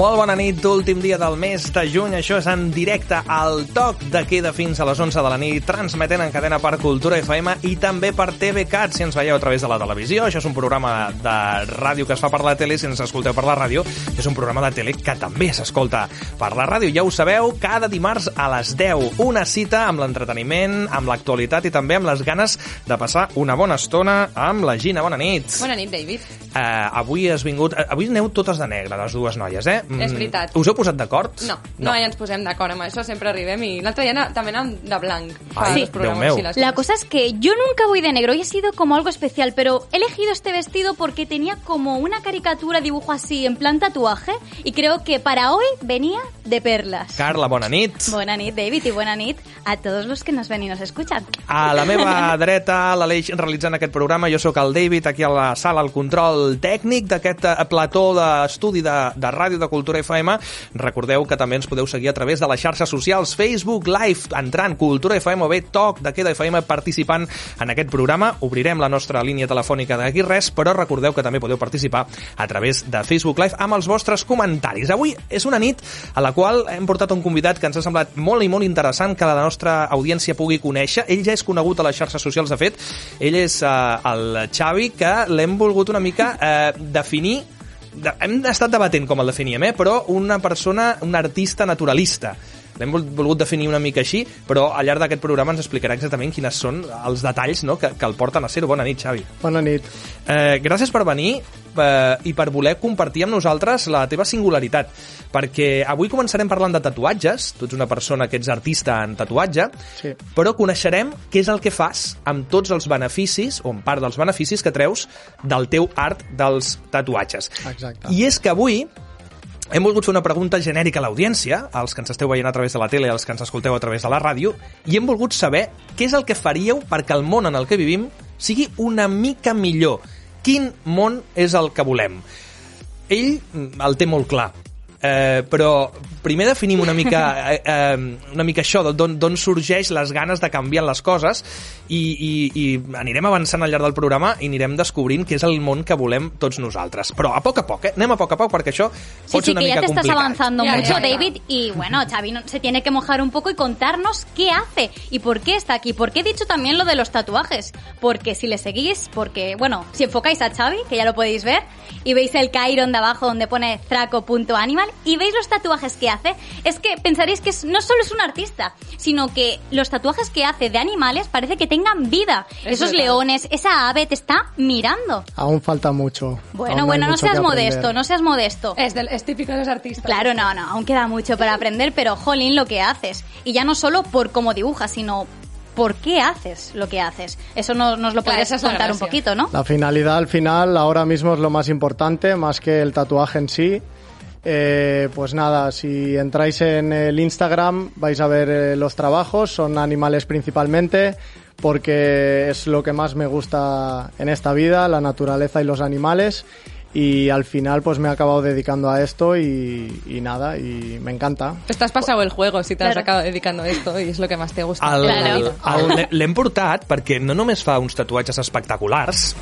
Molt bona nit, últim dia del mes de juny. Això és en directe al toc de queda fins a les 11 de la nit, transmetent en cadena per Cultura FM i també per TVCAT, si ens veieu a través de la televisió. Això és un programa de ràdio que es fa per la tele, si ens escolteu per la ràdio, és un programa de tele que també s'escolta per la ràdio. Ja ho sabeu, cada dimarts a les 10, una cita amb l'entreteniment, amb l'actualitat i també amb les ganes de passar una bona estona amb la Gina. Bona nit. Bona nit, David. Uh, avui has vingut... Uh, avui aneu totes de negre, les dues noies, eh? Mm, És veritat. Us heu posat d'acord? No, no, ja ens posem d'acord amb això, sempre arribem i l'altre dia també anàvem de blanc. Ai, programes Déu meu. les La cosa es que yo nunca voy de negro, hoy ha sido como algo especial, pero he elegido este vestido porque tenía como una caricatura, dibujo así, en plan tatuaje, y creo que para hoy venía de perlas. Carla, bona nit. Buena nit, David, y buena nit a todos los que nos ven y nos escuchan. A la meva dreta, l'Aleix realitzant aquest programa, jo sóc el David, aquí a la sala, el control tècnic d'aquest eh, plató d'estudi de, de ràdio de Cultura FM. Recordeu que també ens podeu seguir a través de les xarxes socials, Facebook Live, entrant Cultura FM o bé Toc de Queda FM participant en aquest programa. Obrirem la nostra línia telefònica d'aquí res, però recordeu que també podeu participar a través de Facebook Live amb els vostres comentaris. Avui és una nit a la qual hem portat un convidat que ens ha semblat molt i molt interessant que la nostra audiència pugui conèixer. Ell ja és conegut a les xarxes socials, de fet. Ell és eh, el Xavi, que l'hem volgut una mica eh, definir de, hem estat debatent com el definíem, eh? però una persona, un artista naturalista. L'hem vol- volgut definir una mica així, però al llarg d'aquest programa ens explicarà exactament quines són els detalls no? que, que el porten a ser-ho. Bona nit, Xavi. Bona nit. Eh, gràcies per venir eh, i per voler compartir amb nosaltres la teva singularitat, perquè avui començarem parlant de tatuatges, tu ets una persona que ets artista en tatuatge, Sí. però coneixerem què és el que fas amb tots els beneficis, o en part dels beneficis que treus del teu art dels tatuatges. Exacte. I és que avui hem volgut fer una pregunta genèrica a l'audiència, als que ens esteu veient a través de la tele, als que ens escolteu a través de la ràdio, i hem volgut saber què és el que faríeu perquè el món en el que vivim sigui una mica millor. Quin món és el que volem? Ell mm, el té molt clar, eh, però primer definim una mica, eh, eh, una mica això, d'on d'on sorgeix les ganes de canviar les coses i, i, i anirem avançant al llarg del programa i anirem descobrint què és el món que volem tots nosaltres. Però a poc a poc, eh? Anem a poc a poc perquè això Sí, pot sí, ser una que ya mica te estás complicat. avanzando Ya, mucho, ya, ya. David. Y bueno, Xavi se tiene que mojar un poco y contarnos qué hace y por qué está aquí. Porque he dicho también lo de los tatuajes. Porque si le seguís, porque, bueno, si enfocáis a Xavi, que ya lo podéis ver, y veis el Chiron de abajo donde pone traco.animal, y veis los tatuajes que hace, es que pensaréis que no solo es un artista, sino que los tatuajes que hace de animales parece que tengan vida. Es Esos verdad. leones, esa ave te está mirando. Aún falta mucho. Bueno, Aún bueno, no seas modesto, no seas modesto. Es, del- es típico de los artistas. Claro, no, no, aún queda mucho para aprender, pero jolín lo que haces. Y ya no solo por cómo dibujas, sino por qué haces lo que haces. Eso no- nos lo Claro, podrías la contar un poquito, ¿no? La finalidad al final ahora mismo es lo más importante, más que el tatuaje en sí. Eh, pues nada, si entráis en el Instagram vais a ver eh, los trabajos, son animales principalmente, porque es lo que más me gusta en esta vida, la naturaleza y los animales. Y al final pues me he acabado dedicando a esto y, y nada, y me encanta. Te estás pasado el juego si te has Claro. acabado dedicando a esto y es lo que más te gusta. El, Claro. el, el, L'hem portat perquè no només fa uns tatuatges espectaculars,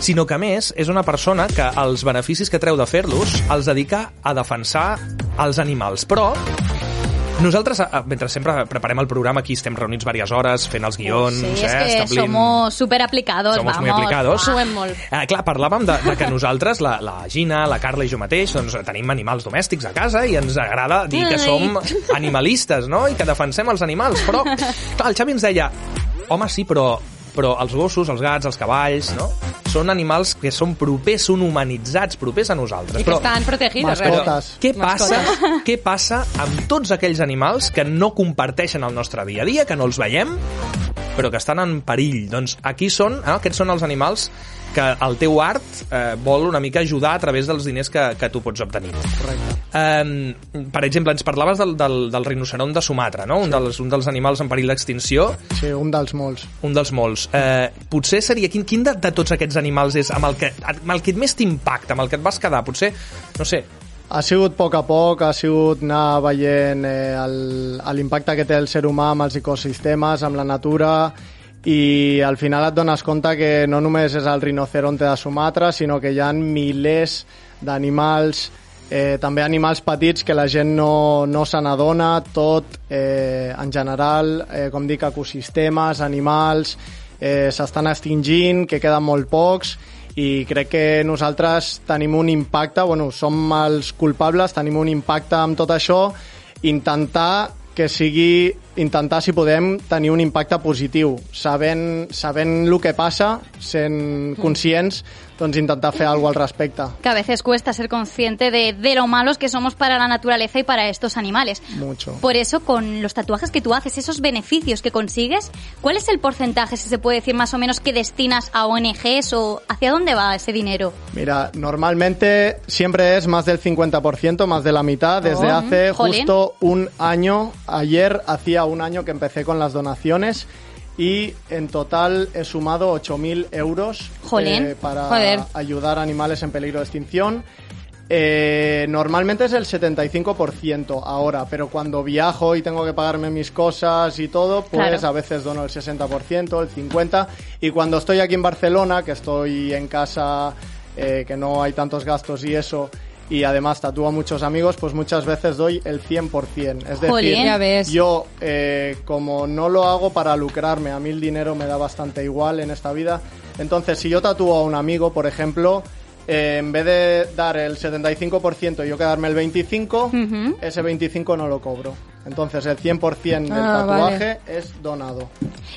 sinó que a més és una persona que els beneficis que treu de fer-los els dedica a defensar els animals. Però nosaltres, eh, mentre sempre preparem el programa, aquí estem reunits diverses hores fent els guions, sí, eh, es que establint... somos súper aplicados, Somos vamos. muy aplicados. Suem molt. Eh, clar, parlàvem de, de que nosaltres, la, la Gina, la Carla i jo mateix, doncs, tenim animals domèstics a casa i ens agrada dir que som animalistes, no?, i que defensem els animals. Però, clar, el Xavi ens deia, home, sí, però, però els gossos, els gats, els cavalls, no?, són animals que són propers, són humanitzats, propers a nosaltres. I que però, estan protegidos. Realment. què passa, Mascotes. què passa amb tots aquells animals que no comparteixen el nostre dia a dia, que no els veiem, però que estan en perill? Doncs aquí són, eh, aquests són els animals que el teu art eh, vol una mica ajudar a través dels diners que, que tu pots obtenir. Correcte. Eh, per exemple, ens parlaves del, del, del rinoceron de Sumatra, no? un, dels, un dels animals en perill d'extinció, Sí, un dels molts. un dels molts. Eh, potser seria... Quin, quin de, de tots aquests animals és amb el que, amb el que més t'impacta, amb el que et vas quedar? Potser, no sé, Ha sigut a poc a poc, ha sigut anar veient eh, l'impacte que té el ser humà amb els ecosistemes, amb la natura, i al final et dones compte que no només és el rinoceronte de Sumatra, sinó que hi ha milers d'animals eh, també animals petits que la gent no, no se n'adona, tot eh, en general, eh, com dic, ecosistemes, animals, eh, s'estan extingint, que queden molt pocs, i crec que nosaltres tenim un impacte, bueno, som els culpables, tenim un impacte amb tot això, intentar que sigui intentar, si podem, tenir un impacte positiu, sabent, sabent el que passa, sent conscients, doncs intentar fer alguna al respecte. Que a veces cuesta ser consciente de, de lo malos que somos para la naturaleza y para estos animales. Mucho. Por eso, con los tatuajes que tú haces, esos beneficios que consigues, ¿cuál es el porcentaje, si se puede decir más o menos, que destinas a ONGs o hacia dónde va ese dinero? Mira, normalmente siempre es más del 50%, más de la mitad. Desde Oh, hace jolín. justo un año, ayer hacía un año que empecé con las donaciones y en total he sumado 8.000 euros eh, para Joder. ayudar a animales en peligro de extinción. Eh, normalmente es el 75% ahora, pero cuando viajo y tengo que pagarme mis cosas y todo, pues Claro. a veces dono el 60%, el 50%. Y cuando estoy aquí en Barcelona, que estoy en casa, eh, que no hay tantos gastos y eso, y además tatúo a muchos amigos, pues muchas veces doy el 100%. Es decir, Jolín. Ya ves. yo, eh, como no lo hago para lucrarme, a mí el dinero me da bastante igual en esta vida. Entonces, si yo tatúo a un amigo, por ejemplo, eh, en vez de dar el 75% y yo quedarme el 25%, ese 25% no lo cobro. Entonces, el 100% del Ah, tatuaje es donado.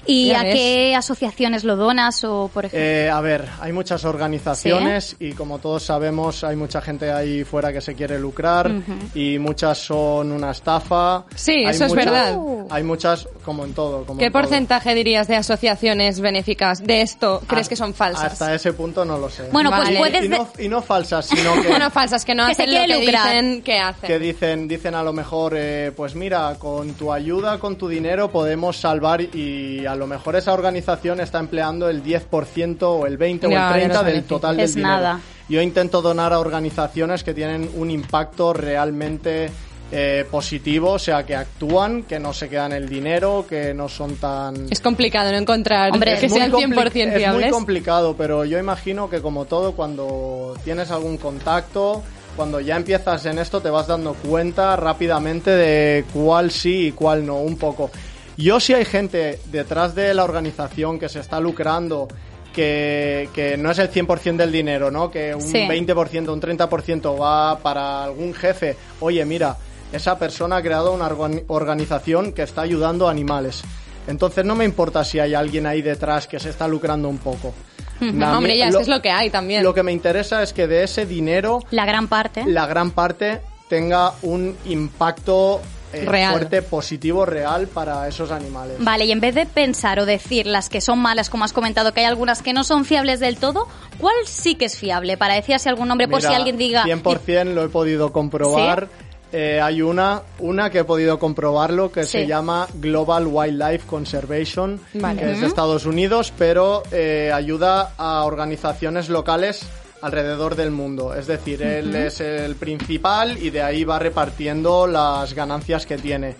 ¿Y a qué asociaciones lo donas o, por ejemplo? Eh, a ver, hay muchas organizaciones y como todos sabemos hay mucha gente ahí fuera que se quiere lucrar y muchas son una estafa. Sí, Hay eso es muchas- verdad. Hay muchas, como en todo. Como ¿Qué en todo. porcentaje dirías de asociaciones benéficas de esto crees Ah, que son falsas? Hasta ese punto no lo sé. Bueno, Vale. pues puedes... y, no, y no falsas, sino que, Bueno, falsas, que no Que se hacen lo que lucrar. dicen que hacen. que dicen, dicen a lo mejor, eh, pues mira, con tu ayuda, con tu dinero podemos salvar y a lo mejor esa organización está empleando el 10% o el 20 o Ya, el ya 30 los del beneficios. total del Es dinero. nada. Yo intento donar a organizaciones que tienen un impacto realmente eh, positivo, o sea, que actúan, que no se quedan el dinero, que no son tan... Es complicado no encontrar Hombre, que es sean muy 100% compli- Es muy fiables. complicado, pero yo imagino que como todo, cuando tienes algún contacto, cuando ya empiezas en esto, te vas dando cuenta rápidamente de cuál sí y cuál no, un poco. Yo si hay gente detrás de la organización que se está lucrando, que, que no es el 100% del dinero, ¿no? Que un Sí. 20%, un 30% va para algún jefe. Oye, mira, esa persona ha creado una organi- organización que está ayudando a animales. Entonces no me importa si hay alguien ahí detrás que se está lucrando un poco. Na- Hombre, ya, es lo- que es lo que hay también. Lo que me interesa es que de ese dinero La gran parte. la gran parte tenga un impacto eh, Real. fuerte, positivo, real para esos animales. Vale, y en vez de pensar o decir las que son malas, como has comentado, que hay algunas que no son fiables del todo, ¿cuál sí que es fiable? Para decir así algún nombre, por Mira, si alguien diga... 100% lo he podido comprobar. Eh, hay una, una que he podido comprobarlo que Sí. se llama Global Wildlife Conservation, Vale. que es de Estados Unidos, pero eh, ayuda a organizaciones locales alrededor del mundo. Es decir, él es el principal y de ahí va repartiendo las ganancias que tiene.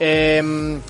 Em,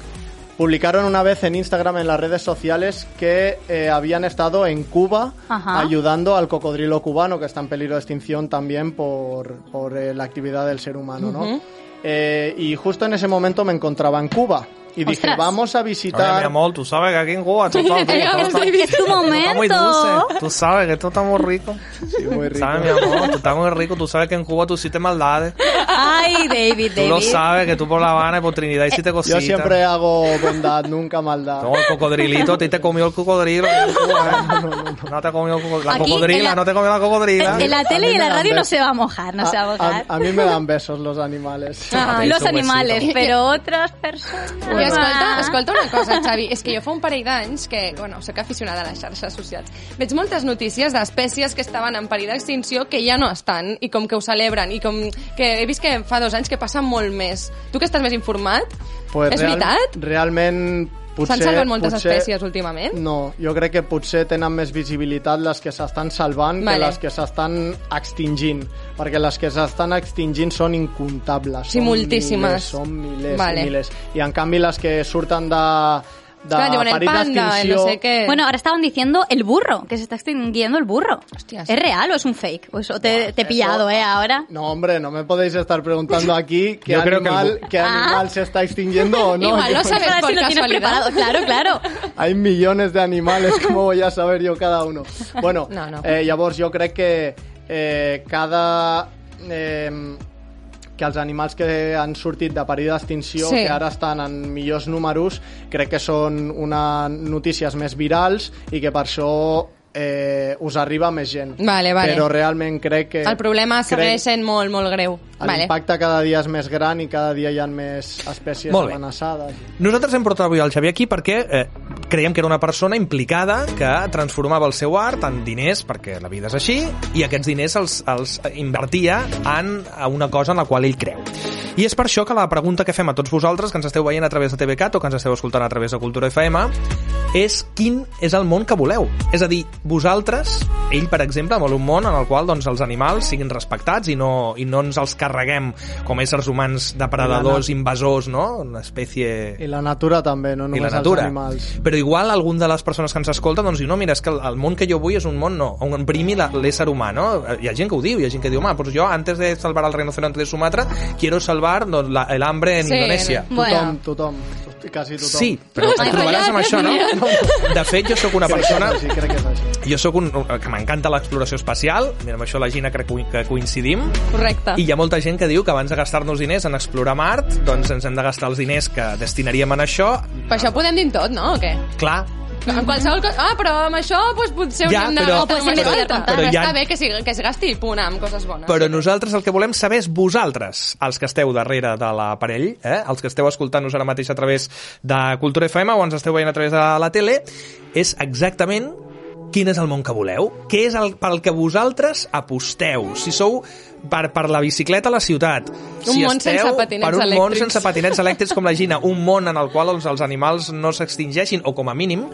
Publicaron una vez en Instagram, en las redes sociales, que eh, habían estado en Cuba Ajá. ayudando al cocodrilo cubano, que está en peligro de extinción también por, por eh, la actividad del ser humano, ¿no? Eh, y justo en ese momento me encontraba en Cuba. Y dije, Ostras. vamos a Oye, visitar... mi amor, tú sabes que aquí en Cuba todo, está- Es tu todo está muy momento. dulce. Tú sabes que esto está muy rico. Sí, muy rico. ¿Sabes, mi amor? Tú estás muy rico. Tú sabes que en Cuba tú hiciste maldades. Ay, David, Tú David. lo sabes, que tú por La Habana y por Trinidad hiciste Yo cositas. siempre hago bondad, nunca maldad. No, el cocodrilito, a ti te comió el cocodrilo. en Cuba, ¿eh? No te comió. La Aquí, cocodrila, la- no te comió la cocodrila. En la A tele y en la radio no se va a mojar, no se va a a, mojar. a- a mí me dan besos los animales. Ah, Te Los animales, besito. pero otras personas... I escolta, escolta una cosa, Xavi, és que jo fa un parell d'anys que, bueno, sóc aficionada a les xarxes socials, veig moltes notícies d'espècies que estaven en perill d'extinció que ja no estan, i com que ho celebren, i com que he vist que fa dos anys que passa molt més. Tu que estàs més informat, Pues és real- veritat? Realment, potser... S'han salvat moltes potser- espècies últimament? No, jo crec que potser tenen més visibilitat les que s'estan salvant Vale. que les que s'estan extingint, perquè les que s'estan extingint són incomptables. Sí, són moltíssimes. Milers, són milers Vale. i milers. I en canvi les que surten de el panda, el no sé. Bueno, ahora estaban diciendo el burro, que se está extinguiendo el burro. Hostias. ¿Es real o es un fake? O eso te, te he pillado, ¿eh? Ahora. No, hombre, no me podéis estar preguntando aquí qué Yo creo que el animal, qué Ah. animal se está extinguiendo o no. Igual Yo- lo sabes por sí lo tienes preparado. Claro, claro. Hay millones de animales, ¿cómo voy a saber yo cada uno? Bueno, No, no. Eh, llavors jo crec que eh, cada... Eh, que els animals que han sortit de perill d'extinció, Sí. que ara estan en millors números, crec que són una notícies més virals i que per això eh, us arriba més gent. Vale, vale. Però realment crec que... El problema segueix sent molt, molt greu. Vale. L'impacte cada dia és més gran i cada dia hi ha més espècies amenaçades. Nosaltres hem portat avui el Xavier aquí perquè eh, creiem que era una persona implicada que transformava el seu art en diners, perquè la vida és així, i aquests diners els, els invertia en una cosa en la qual ell creu. I és per això que la pregunta que fem a tots vosaltres, que ens esteu veient a través de TVCAT o que ens esteu escoltant a través de Cultura FM, és quin és el món que voleu. És a dir, vosaltres, ell, per exemple, vol un món en el qual doncs, els animals siguin respectats i no, i no ens els carreguem com éssers humans depredadors, invasors, no? Una espècie I la natura també, no i només la natura. els animals. Però igual algun de les persones que ens escolta doncs diu, no, mira, és que el, el món que jo vull és un món no, on primi l'ésser humà, no? Hi ha gent que ho diu, hi ha gent que diu, home, pues yo antes de salvar al rinoceronte de Sumatra quiero salvar doncs, la, el hambre en Sí, Indonesia. no. Bueno. Tothom, tothom, quasi tothom. Sí, però et Ai, trobaràs amb això, no? De fet, jo sóc una Crec que és persona... així, crec que és així. Jo sóc un... que m'encanta l'exploració espacial, mira, amb això la Gina crec que que coincidim, Correcte. i hi ha molta gent que diu que abans de gastar-nos diners en explorar Mart, doncs ens hem de gastar els diners que destinaríem en això. Per això podem dir tot, no? O què? Clar, En qualsevol cosa... Ah, però amb això doncs, potser Ja, hauríem de però- gastar Però- però- però Però ha- està bé que, sigui, que es gasti, punt, amb coses bones. Però nosaltres el que volem saber és vosaltres, els que esteu darrere de l'aparell, eh? els que esteu escoltant-nos ara mateix a través de Cultura FM o ens esteu veient a través de la tele, és exactament quin és el món que voleu, què és el pel que vosaltres aposteu, si sou per, per la bicicleta a la ciutat, Un si món esteu sense patinets per un món elèctrics. sense patinets elèctrics com la Gina, un món en el qual els, els animals no s'extingeixin, o com a mínim,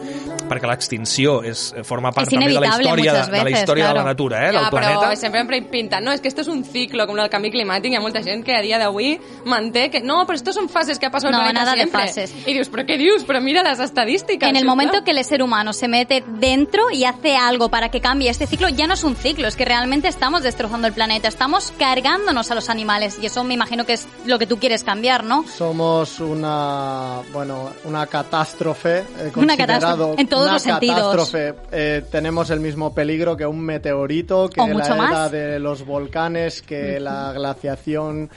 perquè l'extinció és, forma part És també de la història, de, muchas de la veces, història de claro. la natura, eh, ja, del planeta. però sempre em pinten, no, és que esto es un ciclo, com el canvi climàtic, hi ha molta gent que a dia d'avui manté que no, però esto son fases que ha pasado No, el planeta nada de siempre. fases. Y dius, ¿pero qué dius? Pero mira las estadísticas. En el momento que el ser humano se mete dentro y hace algo para que cambie este ciclo, ya no es un ciclo, es que realmente estamos destrozando el planeta, estamos cargándonos a los animales y eso me imagino que es lo que tú quieres cambiar, ¿no? Somos una, bueno, una catástrofe. eh, Una catástrofe, en todos una los sentidos. catástrofe. Eh, tenemos el mismo peligro que un meteorito, que O la era más. de los volcanes, que la glaciación.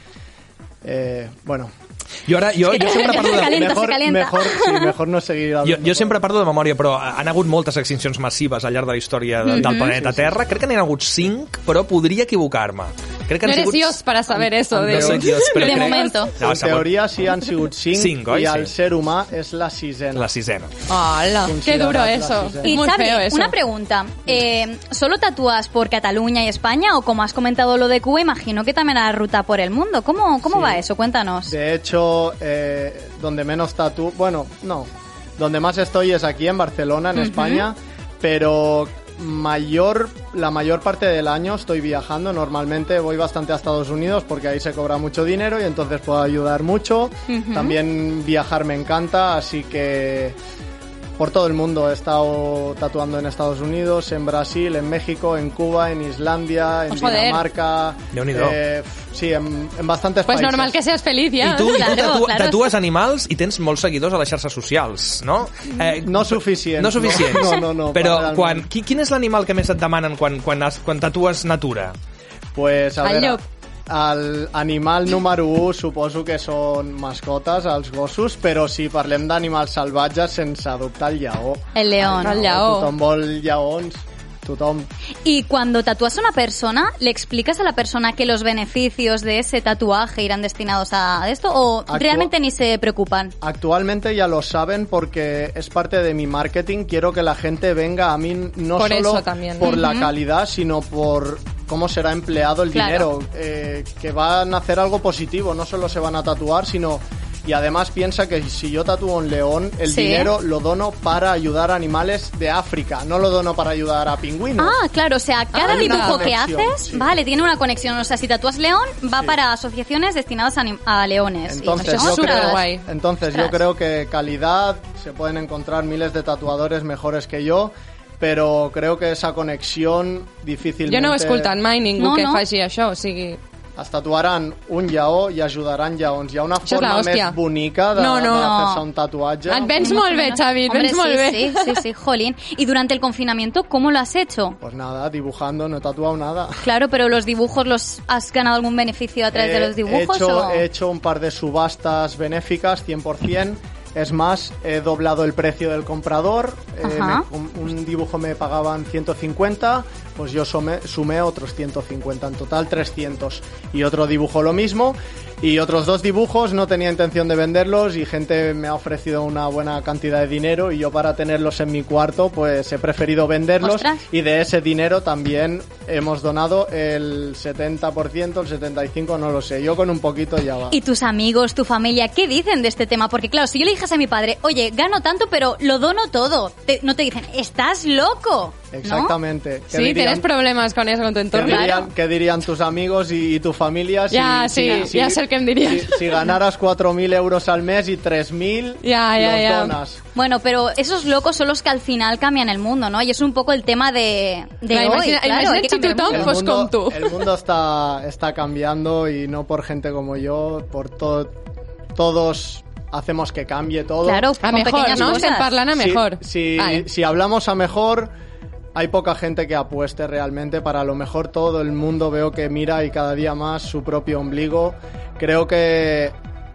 eh, bueno, Jo, ara, jo, jo sempre parlo de... Calienta, se mejor, calienta. mejor, sí, mejor no seguir Jo, jo sempre parlo de memòria, però han hagut moltes extincions massives al llarg de la història de, del planeta Terra. Crec que n'hi ha hagut cinc, però podria equivocar-me. Crec que No han eres sigut... Dios para saber eso. No de- soy Dios, però De crec... momento. No, en teoria sí han sigut cinc, Cinc, oi? i el Sí. ser humà és la sisena. La sisena. Hola, qué duro eso. la. Y Muy Xavi, feo eso. una pregunta. Eh, ¿Solo tatúas por Cataluña y España o como has comentado lo de Cuba, imagino que también hará ruta por el mundo? ¿Cómo, cómo Sí. va eso? Cuéntanos. De hecho, eh, donde menos tatu, bueno, no, donde más estoy es aquí en Barcelona, en España, pero mayor, la mayor parte del año estoy viajando. Normalmente voy bastante a Estados Unidos porque ahí se cobra mucho dinero y entonces puedo ayudar mucho. También viajar me encanta, así que por todo el mundo he estado tatuando en Estados Unidos, en Brasil, en México, en Cuba, en Islandia, en Oh. Dinamarca. Eh, sí, en, en bastantes Pues países. normal que seas feliz ya. I tu, i tu Claro, tatu claro. tatues animals i tens molts seguidors a les xarxes socials, no? Eh, No suficients. No suficients. No, no, no, Però realment. quan, qui, quin és l'animal que més et demanen quan, quan, has, quan tatues natura? Pues a El veure, llop. el animal número 1 suposo que són mascotes, els gossos, però si parlem d'animals salvatges, sense dubte el lleó. El león. El lleó. Tothom vol lleons, tothom. Y cuando tatúas a una persona, ¿le explicas a la persona que los beneficios de ese tatuaje irán destinados a esto o Actua- realmente ni se preocupan? Actualmente ya lo saben porque es parte de mi marketing. Quiero que la gente venga a mí no Por solo por la calidad, sino por cómo será empleado el Claro. dinero. Eh, que van a hacer algo positivo, no solo se van a tatuar, sino Y además piensa que si yo tatúo un león, el Sí. dinero lo dono para ayudar a animales de África, no lo dono para ayudar a pingüinos. Ah, claro, o sea, cada hay una dibujo que haces, sí. vale, tiene una conexión. O sea, si tatúas león, va Sí. para asociaciones destinadas a, leones. Y Entonces, eso yo creo, guay. entonces yo creo que calidad se pueden encontrar miles de tatuadores mejores que yo, pero creo que esa conexión difícilmente... Jo no escoltat mai ningú No, que no. faci això, o sigui... Es tatuaran un lleó i ajudaran lleons. Hi ha una Això és forma l'hòstia. més bonica de, No, no. de fer-se un tatuatge. Et vens molt bé, Xavi, et Hombre, vens molt sí, bé. Sí, sí, sí, jolín. Y durante el confinamiento, ¿cómo lo has hecho? Pues nada, dibujando, no he tatuado nada. Claro, pero los dibujos, los ¿has ganado algún beneficio a través de Eh, los dibujos? He hecho, o- he hecho un par de subastas benéficas, 100%. Es más, he doblado el precio del comprador. Eh, Ajá. me- un, un dibujo me pagaban 150, pues yo sumé, sumé otros 150, en total 300. Y otro dibujo lo mismo. Y otros dos dibujos no tenía intención de venderlos y gente me ha ofrecido una buena cantidad de dinero y yo para tenerlos en mi cuarto pues he preferido venderlos Ostras. y de ese dinero también hemos donado el 70%, el 75%, no lo sé. Yo con un poquito ya va. ¿Y tus amigos, tu familia, qué dicen de este tema? Porque claro, si yo le dijese a mi padre, oye, gano tanto, pero lo dono todo, te- no te dicen, estás loco. ¿No? Exactamente. ¿Qué Sí, dirían- tienes problemes con eso, con tu ¿Qué entorno. dirían, qué dirían tus amigos y, y tu familia si, Ya, sí, ya sé el que em dirían. Si, si ganaras 4.000 euros al mes y 3.000 Ya, ya, donas? Bueno, pero esos locos son los que al final cambian el mundo, ¿no? Y es un poco el tema de, de Clar, hoy. imagina- claro, que el mundo. Pues mundo, con tú. el mundo está, está cambiando y no por gente como yo, por to- todos hacemos que cambie todo. Claro, A mejor, no? cosas. Estem parlant a Si- mejor. Si, Vale. si hablamos a mejor, hay poca gente que apueste realmente. Para lo mejor todo el mundo veo que mira y cada día más su propio ombligo. Creo que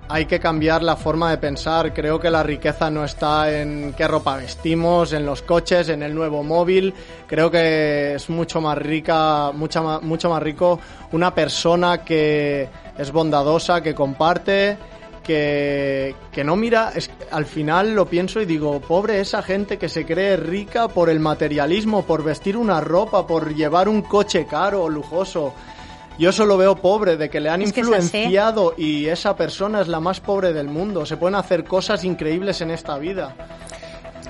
hay que cambiar la forma de pensar. Creo que la riqueza no está en qué ropa vestimos, en los coches, en el nuevo móvil. Creo que es mucho más rica, mucha mucho más rico una persona que es bondadosa, que comparte que, que no mira, es, al final lo pienso y digo, pobre esa gente que se cree rica por el materialismo, por vestir una ropa, por llevar un coche caro o lujoso. Yo eso lo veo pobre, de que le han Es que influenciado y esa persona es la más pobre del mundo. Se pueden hacer cosas increíbles en esta vida.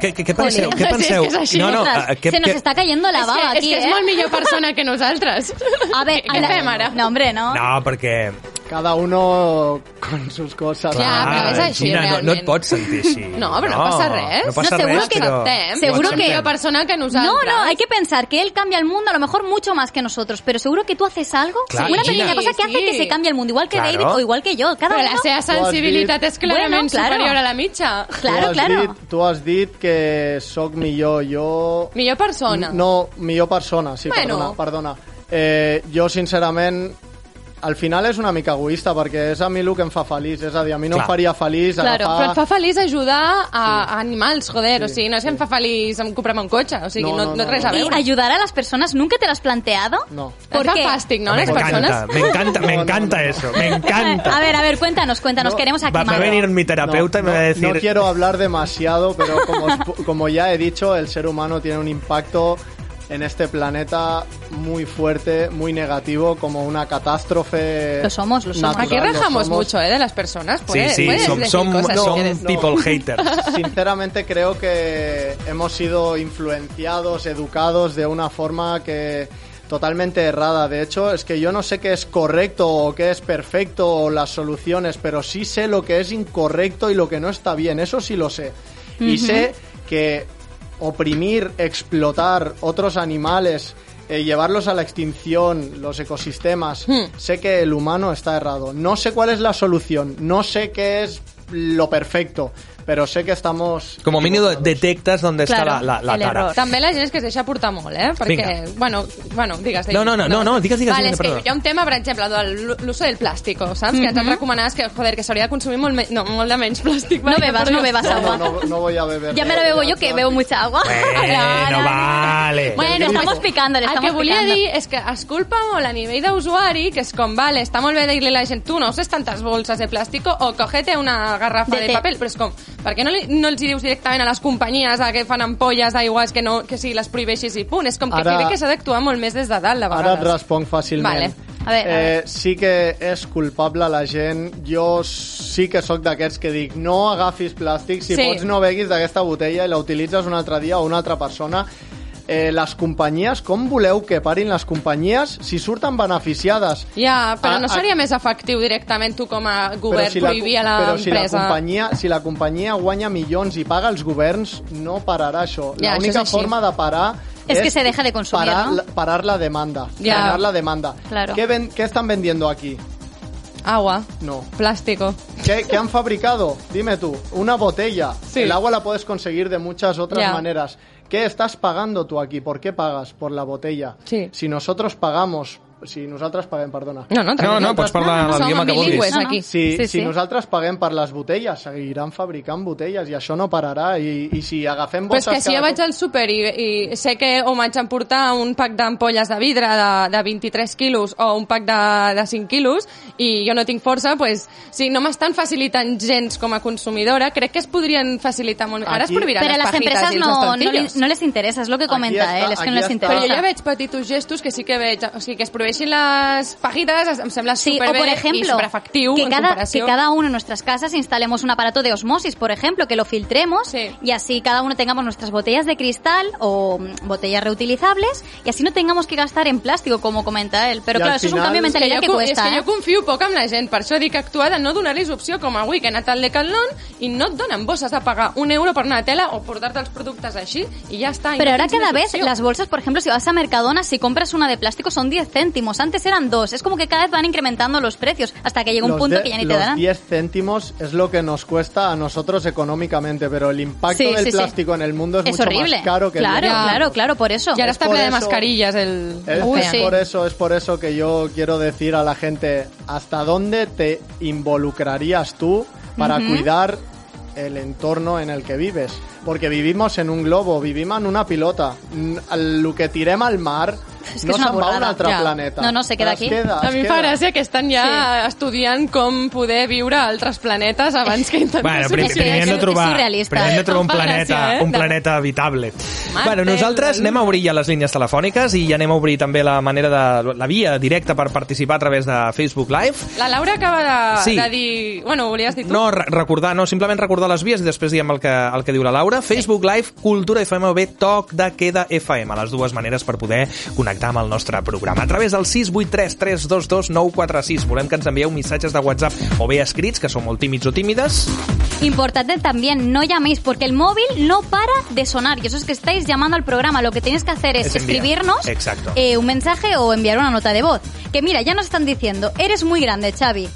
Què, què, què penseu? Què Sí, penseu? és que és no, no, se nos què- está cayendo la És baba que, aquí, és que és ¿eh? molt millor persona que nosaltres. A ver, Què la- fem ara? No, hombre, no. No, perquè... Cada uno con sus cosas. Clar, però és així, Gina, no, no realment. et pots sentir així. No, però no passa res. No passa No, seguro res, que però... acceptem. Seguro que- millor persona que nosaltres. No, no, hay que pensar que él cambia el mundo a lo mejor mucho más que nosotros, pero seguro que tú haces algo, Claro, una Gina. pequeña cosa que hace Sí. que se cambie el mundo, igual que Claro. David o igual que yo. Cada Però uno... la seva sensibilitat és clarament Bueno, claro. superior a la mitja. Tu Claro, has claro. Dit, tu has dit que sóc millor. Jo Millor persona. No, millor persona, sí, Bueno. perdona. perdona. Eh, jo, sincerament, al final és una mica egoista, perquè és a mi el que em fa feliç. És a dir, a mi no Clar. em faria feliç Claro, Però agafar... et fa feliç ajudar a, a animals, joder. Sí. O sigui, no és que em fa feliç em un cotxe. O sigui, No, no, no, no, no, res a veure. ayudar a las personas, ¿nunca te lo has planteado? No. Fa qué? fàstic, no, me les encanta, persones? me encanta, me encanta eso, me encanta. A ver, a ver, cuéntanos, cuéntanos, No, queremos aquí Va, a venir mi terapeuta No, y me va a decir... no quiero hablar demasiado, pero como, como ya he dicho, el ser humano tiene un impacto en este planeta muy fuerte, muy negativo, como una catástrofe. Lo somos, lo somos. natural, Aquí rajamos somos. mucho, ¿eh? De las personas. Sí, Puedes, sí, puedes si quieres. people haters. Sinceramente creo que hemos sido influenciados, educados de una forma que totalmente errada. De hecho, es que yo no sé qué es correcto o qué es perfecto o las soluciones, pero sí sé lo que es incorrecto y lo que no está bien. Eso sí lo sé. Y sé que oprimir, explotar otros animales, eh, llevarlos a la extinción, los ecosistemas, sé que el humano está errado. No sé cuál es la solución, no sé qué es lo perfecto, pero sé que estamos... Como mínimo detectas dónde está Claro, la, la, la tara. També la gent és que es deixa portar molt, eh? Perquè, Vinga. bueno, bueno, digues. No, no, no, no, no, digues, digues, Vale, digues, és que hi ha un tema, per exemple, de l'ús del plàstico, saps? Que ens han recomanat que, joder, que s'hauria de consumir molt, me no, molt de menys plàstic. No bebas, no bebas agua. no, no, no voy a beber. Ya me la bebo yo, que bebo mucha agua. Bueno, vale. Bueno, estamos picando, le El estamos que volia dir és que es culpa molt a nivell d'usuari, que és com, vale, està molt bé dir-li a la gent, tu no uses tantes bolses de plàstico o cogete una garrafa De de, té. paper, però és com, per què no, li, no els hi dius directament a les companyies a que fan ampolles d'aigües que, no, que si les prohibeixis i punt? És com que Ara- crec que s'ha d'actuar molt més des de dalt, de Ara et vegades. responc fàcilment. Vale. A veure, a Eh, sí que és culpable la gent. Jo sí que sóc d'aquests que dic no agafis plàstic, si Sí. pots no beguis d'aquesta botella i la utilitzes un altre dia o una altra persona. Eh, les companyies, com voleu que parin les companyies si surten beneficiades? Ja, però A- no a- seria més efectiu directament tu com a govern si la, prohibir a però si la, l'empresa? companyia, si la companyia guanya milions i paga els governs, no pararà això. Ja, L'única forma de parar Es que se deje de consumir, parar, parar la demanda. Ya. Parar la demanda. Claro. ¿Qué, ven- ¿Qué están vendiendo aquí? Agua, No. plástico. ¿Qué, qué han fabricado? Dime tú. Una botella. Sí. El agua la puedes conseguir de muchas otras Ya. maneras. ¿Qué estás pagando tú aquí? ¿Por qué pagas? Por la botella. Sí. Si nosotros pagamos... Si nosaltres paguem, perdona. No, no, No, no, pots parlar Som l'idioma que vulguis. No, no. aquí. Si, Sí, si sí. nosaltres paguem per les botelles, seguiran fabricant botelles i això no pararà. I, i si agafem Però és bosses... que si jo vaig al súper i, i sé que o m'haig d'emportar un pack d'ampolles de vidre de, de 23 quilos o un pack de, de 5 quilos i jo no tinc força, pues, si no m'estan facilitant gens com a consumidora, crec que es podrien facilitar molt. Ara es prohibiran Pero a les las fajitas empresas i els no, no, li- no les interesa, es lo que comenta está, él, es que no les está. interesa. Però jo ja veig petits gestos que sí que veig, o sigui, que es prohibeixin les fajitas, em sembla Sí, o superbé por i ejemplo, superefectiu que en cada, que comparació. cada uno en nuestras casas instalemos un aparato de osmosis, por ejemplo, que lo filtremos Sí. y así cada uno tengamos nuestras botellas de cristal o mm, botellas reutilizables y así no tengamos que gastar en plástico, como comenta él. Pero Y claro, al eso es un final- cambio de És que, jo, que cuesta. és que ¿eh? jo confio poc en la gent, per això dic actuar de no donar-los opció com avui, que he anat al Decathlon i no et donen bosses a pagar un euro per una tela o portar-te els productes així i ja està. i Pero no ahora tens cada vez las bolsas, por ejemplo, si vas a Mercadona, si compras una de plástico son 10 céntimos. Antes eran 2. Es como que cada vez van incrementando los precios hasta que llega un Los punto de- que ya ni te los darán. 10 céntimos es lo que nos cuesta a nosotros económicamente, pero el impacto Sí, del sí, sí. plástico en el mundo es, Es mucho horrible. más caro que el claro, de- Ya. claro, claro, por eso. Està por ple de mascarillas el Es, Uy, es sí. por eso, es por eso que yo quiero decir a la gente hasta dónde te involucrarías tú para cuidar el entorno en el que vives. Porque vivimos en un globo, vivimos en una pilota. El que tirem al mar És que no se'n va a un altre Ja. planeta. No, no, se queda Es aquí. Queda, A es mi em queda. fa gràcia que estan ja estudiant com poder viure a altres planetes abans que intentar Bueno, prim, sí, primer hem de és trobar, primer hem de trobar un planeta, gràcia, eh? un planeta habitable. Marte, bueno, nosaltres anem a obrir ja les línies telefòniques i anem a obrir també la manera de la via directa per participar a través de Facebook Live. La Laura acaba de, Sí. de dir... Bueno, ho volies dir tu? No, re- recordar, no, simplement recordar les vies i després diem el que, el que diu la Laura. Facebook Live, Cultura FM o bé Toc de Queda FM, les dues maneres per poder connectar amb el nostre programa. A través del 683 322 946. Volem que ens envieu missatges de WhatsApp o bé escrits, que són molt tímids o tímides. Importante también, no llaméis porque el móvil no para de sonar y eso es que estáis llamando al programa. Lo que tenéis que hacer es, Es escribirnos Exacto. eh, un mensaje o enviar una nota de voz. Que mira, ya nos están diciendo, eres muy grande, Xavi.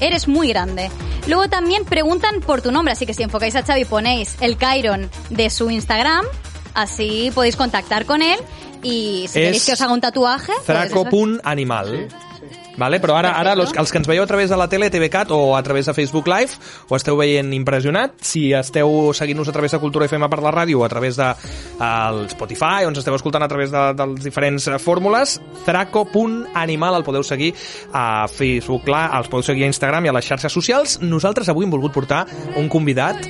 Eres muy grande. Luego también preguntan por tu nombre, así que si enfocáis a Xavi ponéis el Chiron de su Instagram, así podéis contactar con él y si Es queréis que os haga un tatuaje... pues eso. Vale? Però ara, ara los, els que ens veieu a través de la tele, TVCAT o a través de Facebook Live, ho esteu veient impressionat. Si esteu seguint-nos a través de Cultura FM per la ràdio o a través de el Spotify, o ens esteu escoltant a través de, de les diferents fórmules, zraco.animal el podeu seguir a Facebook Live, els podeu seguir a Instagram i a les xarxes socials. Nosaltres avui hem volgut portar un convidat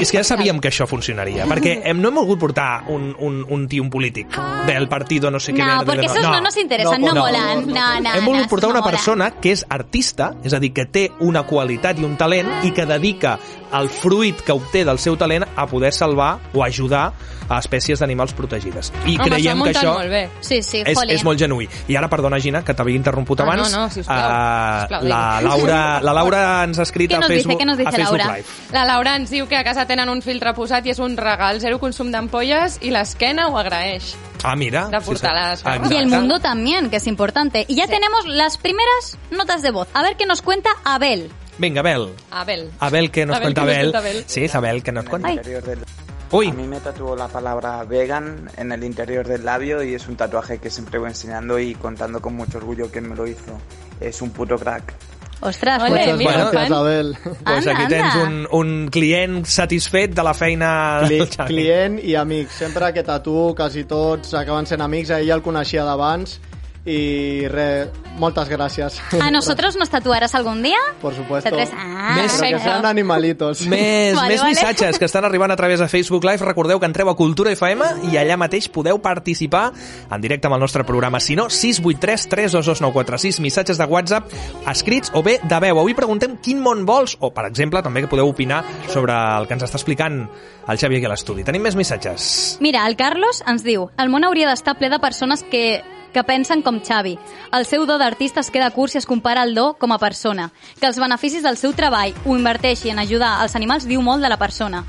és que ja sabíem que això funcionaria, perquè hem, no hem volgut portar un, un, un tio, un polític del partido no sé què No, verde. porque esos no nos interesan, no molan. No, no, hem no, volgut portar no una persona que és artista, és a dir, que té una qualitat i un talent i que dedica el fruit que obté del seu talent a poder salvar o ajudar a espècies d'animals protegides. I Home, creiem que això molt bé. Sí, sí, és, és molt genuí. I ara, perdona, Gina, que t'havia interromput Ah, no, abans. no, sisplau. Eh, Sisplau, la. Laura, la Laura ens ha escrit a? Facebook, dice a Facebook Laura? Live. La Laura ens diu que a casa tenen un filtre posat i és un regal, zero consum d'ampolles i l'esquena ho agraeix. Ah, mira. De portar les Ah, coses. Y el mundo también, que es importante. Y ya tenemos las primeras notas de voz. A ver qué nos cuenta Abel. Venga, Abel. Abel. Abel, que nos Abel, cuenta que nos Abel. cuenta Abel. Sí, es Abel, que nos cuenta. Del- Uy, A mí me tatuó la palabra vegan en el interior del labio y es un tatuaje que siempre voy enseñando y contando con mucho orgullo quién me lo hizo. Es un puto crack. Ostras, Ole, pues, mira, gracias, fan. Abel. pues Anda, aquí tens anda. un, un client satisfet de la feina Cli del Xavi. client i amic. Sempre que tatuo, quasi tots acaben sent amics. Ell el coneixia d'abans Y re, moltes gràcies. ¿A nosotros nos tatuarás algún día? Por supuesto. T3. Ah, Més- Però que sean animalitos. Més, Vale, més vale. missatges que estan arribant a través de Facebook Live. Recordeu que entreu a Cultura FM i allà mateix podeu participar en directe amb el nostre programa. Si no, 683 322 946, missatges de WhatsApp escrits o bé de veu. Avui preguntem quin món vols, o per exemple, també que podeu opinar sobre el que ens està explicant el Xavi aquí a l'estudi. Tenim més missatges. Mira, el Carlos ens diu el món hauria d'estar ple de persones que que pensen com Xavi. El seu do d'artista es queda curt si es compara el do com a persona. Que els beneficis del seu treball ho inverteixi en ajudar als animals diu molt de la persona.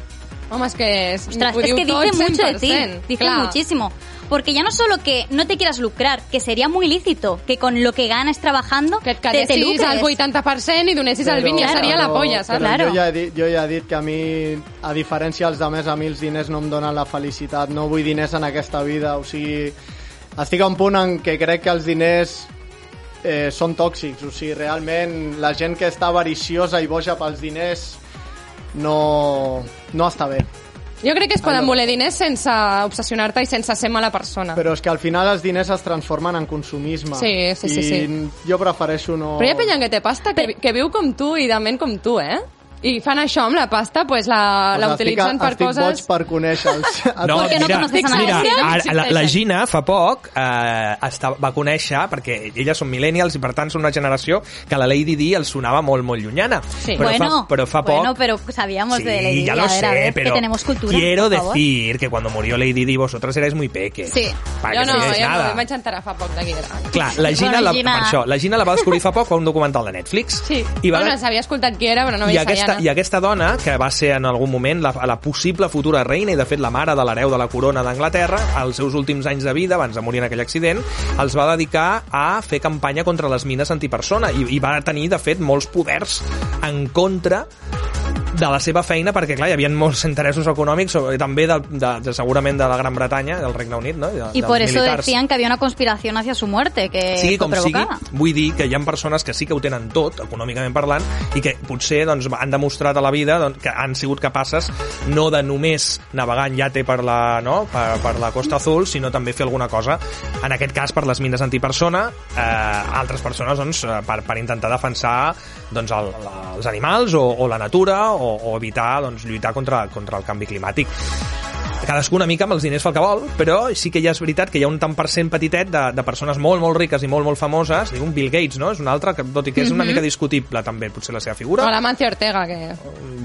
Home, és que... És, Ostras, ho es diu que dice mucho de ti, 100%, dice clar. muchísimo. Porque ya no solo que no te quieras lucrar, que sería muy lícito que con lo que ganes trabajando Que et te, te quedessis al lucres. 80% i donessis el 20, ja Claro. seria la polla, saps? però Claro. Jo ja, he dit, jo ja he dit que a mi, a diferència dels altres, a mi els diners no em donen la felicitat. No vull diners en aquesta vida. O sigui, estic a un punt en què crec que els diners eh, són tòxics. O sigui, realment, la gent que està avariciosa i boja pels diners no, no està bé. Jo crec que es poden voler diners sense obsessionar-te i sense ser mala persona. Però és que al final els diners es transformen en consumisme. Sí, sí, sí, I sí. jo prefereixo no... Però hi ha penya que té pasta que, que viu com tu i de ment com tu, eh? I fan això amb la pasta, pues la, la estic- utilitzen per estic coses... boig per conèixer-los. No, Perquè no mira, conoces a mira, nadie. ara, la, la. Gina fa poc eh, està, va conèixer, perquè elles són millennials i per tant són una generació que la Lady Di els sonava molt, molt llunyana. Sí. Però, bueno, fa, però fa poc... bueno, pero sabíamos de Lady Di. ya A lo ver, sé, a ver, pero que tenemos cultura. quiero decir que cuando murió Lady Di vosotros erais muy peques. Sí. Para Jo no, no, jo no, nada. em vaig enterar fa poc era. Clar, la Gina, Bueno, la, Gina- per això, la Gina la va descobrir fa poc a un documental de Netflix. Sí, I va, bueno, s'havia escoltat qui era, però no i veia I aquesta dona, que va ser en algun moment la, la possible futura reina i de fet la mare de l'hereu de la corona d'Anglaterra, als seus últims anys de vida, abans de morir en aquell accident, els va dedicar a fer campanya contra les mines antipersona i, i va tenir, de fet, molts poders en contra de la seva feina, perquè clar, hi havia molts interessos econòmics, també de, de, de, segurament de la Gran Bretanya, del Regne Unit, no? De, dels por eso militars. decían que había una conspiración hacia su muerte, que sigui fue com sigui, provocada. vull dir que hi ha persones que sí que ho tenen tot, econòmicament parlant, i que potser doncs, han demostrat a la vida doncs, que han sigut capaces no de només navegar en yate per la, no? per, per la Costa Azul, sinó també fer alguna cosa, en aquest cas per les mines antipersona, eh, altres persones doncs, eh, per, per intentar defensar doncs, el, la, els animals o, o la natura o, o evitar doncs, lluitar contra, contra el canvi climàtic cadascú una mica amb els diners fa el que vol, però sí que ja és veritat que hi ha un tant per cent petitet de, de persones molt, molt riques i molt, molt famoses, dic un Bill Gates, no? És un altre, que, tot i que és una mica discutible també, potser la seva figura. O la Mancio Ortega, que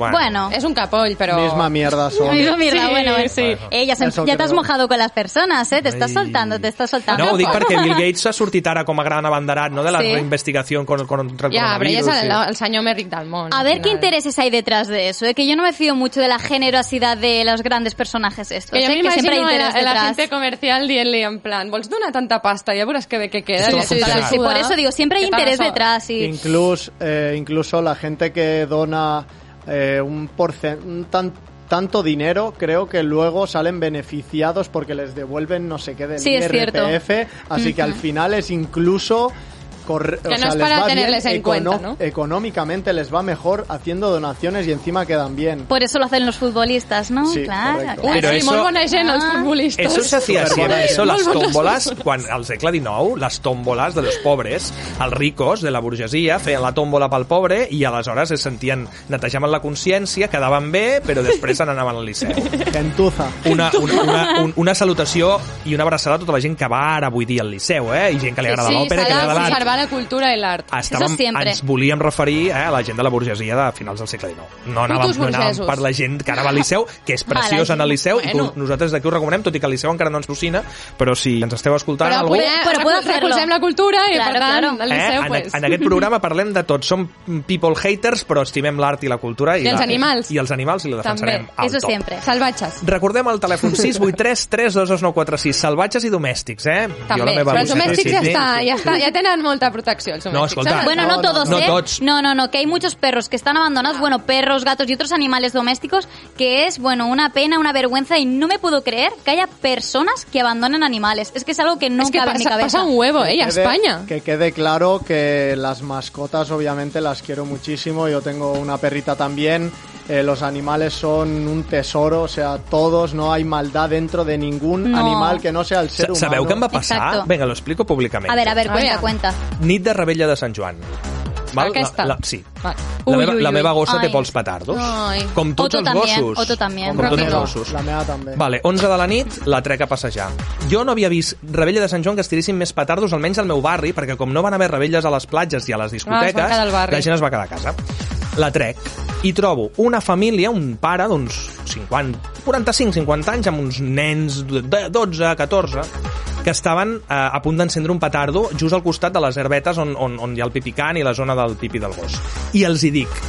Bueno, és un capoll, però... Misma mierda son. Amigo, mira, Sí, bueno, sí. Eh, ya, se- Eso ya te has mojado con las personas, ¿eh? Te estás Ai. soltando, te estás soltando. No, ho dic perquè Bill Gates ha sortit ara com a gran abanderat no, de la Sí. reinvestigació con, contra el Ja, però ell és coronavirus. el, i- el senyor més ric del món. A ver qué intereses hay detrás de eso, ¿eh? que yo no me fío mucho de la generosidad de los grandes personajes estos, Que jo ¿eh? que siempre hay m'imagino interés la, la detrás. gente comercial dient-li en plan, vols donar tanta pasta? Ja veuràs que bé que queda. A funcionar. Sí, suda. por eso digo, siempre hay interés detrás. Y... Incluso, eh, incluso la gente que dona eh, un, porcen un tan- tanto dinero, creo que luego salen beneficiados porque les devuelven no sé qué del Sí. IRPF, así que al final es incluso... corre- Que o no sea, es les para va bien tenerles en econo- cuenta, ¿no? Económicamente les va mejor haciendo donaciones y encima quedan bien. Por eso lo hacen los futbolistas, ¿no? Sí, claro. correcto. Ui, Però sí, eso- molt gent, els Ah. futbolistes. Eso se hacía siempre, eso, las tómbolas, quan al segle XIX, les tòmboles de los pobres, els ricos de la burgesia feien la tòmbola pel pobre i aleshores es sentien, netejaven la consciència, quedaven bé, però després se n'anaven al liceu. Gentuza. Una, una, una, un- una salutació i una abraçada a tota la gent que va ara avui dia al liceu, eh? I gent que li agrada sí, l'òpera, que li de agrada l'art. La cultura i l'art. Estàvem, Eso siempre. ens volíem referir eh, a la gent de la burgesia de finals del segle XIX. No anàvem, no anàvem per la gent que anava al liceu, que és preciós la anar al liceu, i Bueno. que nosaltres d'aquí ho recomanem, tot i que el liceu encara no ens patrocina, però si ens esteu escoltant Però, algú... poder, Però hacerlo. recolzem la cultura i, Claro, per tant, claro. al Eh? liceu, En, pues... en aquest programa parlem de tot. Som people haters, però estimem l'art i la cultura. I, I els la, animals. I els animals i la defensarem També. al Eso top. siempre. Salvatges. Recordem el telèfon 683 322 946 salvatges i domèstics, eh? També, la meva però els domèstics ja, està, ja, està, ja tenen molta protecció, els domèstics. No, escolta. saps? Bueno, no, No, todos, no ¿eh? todos. No, no, no, que hay muchos perros que están abandonados, bueno, perros, gatos y otros animales domésticos, que es, bueno, una pena, una vergüenza y no me puedo creer que haya personas que abandonen animales. Es que es algo que no és que cabe en mi cabeza. passa un huevo, eh, a Espanya. Que quede claro que las mascotas obviamente las quiero muchísimo. Yo tengo una perrita también. Eh, los animales son un tesoro, o sea, todos, no hay maldad dentro de ningún No. animal que no sea el ser humano. Sabeu què em va passar? Exacto. Vinga, lo explico públicament. A ver, a ver, A cuenta, cuenta. Nit de rebella de Sant Joan. Aquesta? La, la, sí. Vale. La, Ui, meva, ui, la ui. meva gossa té Ai. pols petardos. Ai. Com tots Otto els també, gossos. Otto també. Com tots els gossos. La meva també. Vale, 11 de la nit, la trec a passejar. Jo no havia vist rebella de Sant Joan que es tiressin més petardos, almenys al meu barri, perquè com no van haver rebelles a les platges i a les discoteques, Ah, es van quedar al barri. la gent es va quedar a casa. La trec i trobo una família, un pare d'uns 50, 45-50 anys, amb uns nens de 12, 14, que estaven eh, a punt d'encendre un petardo just al costat de les herbetes on, on, on hi ha el pipicant i la zona del pipi del gos. I els hi dic,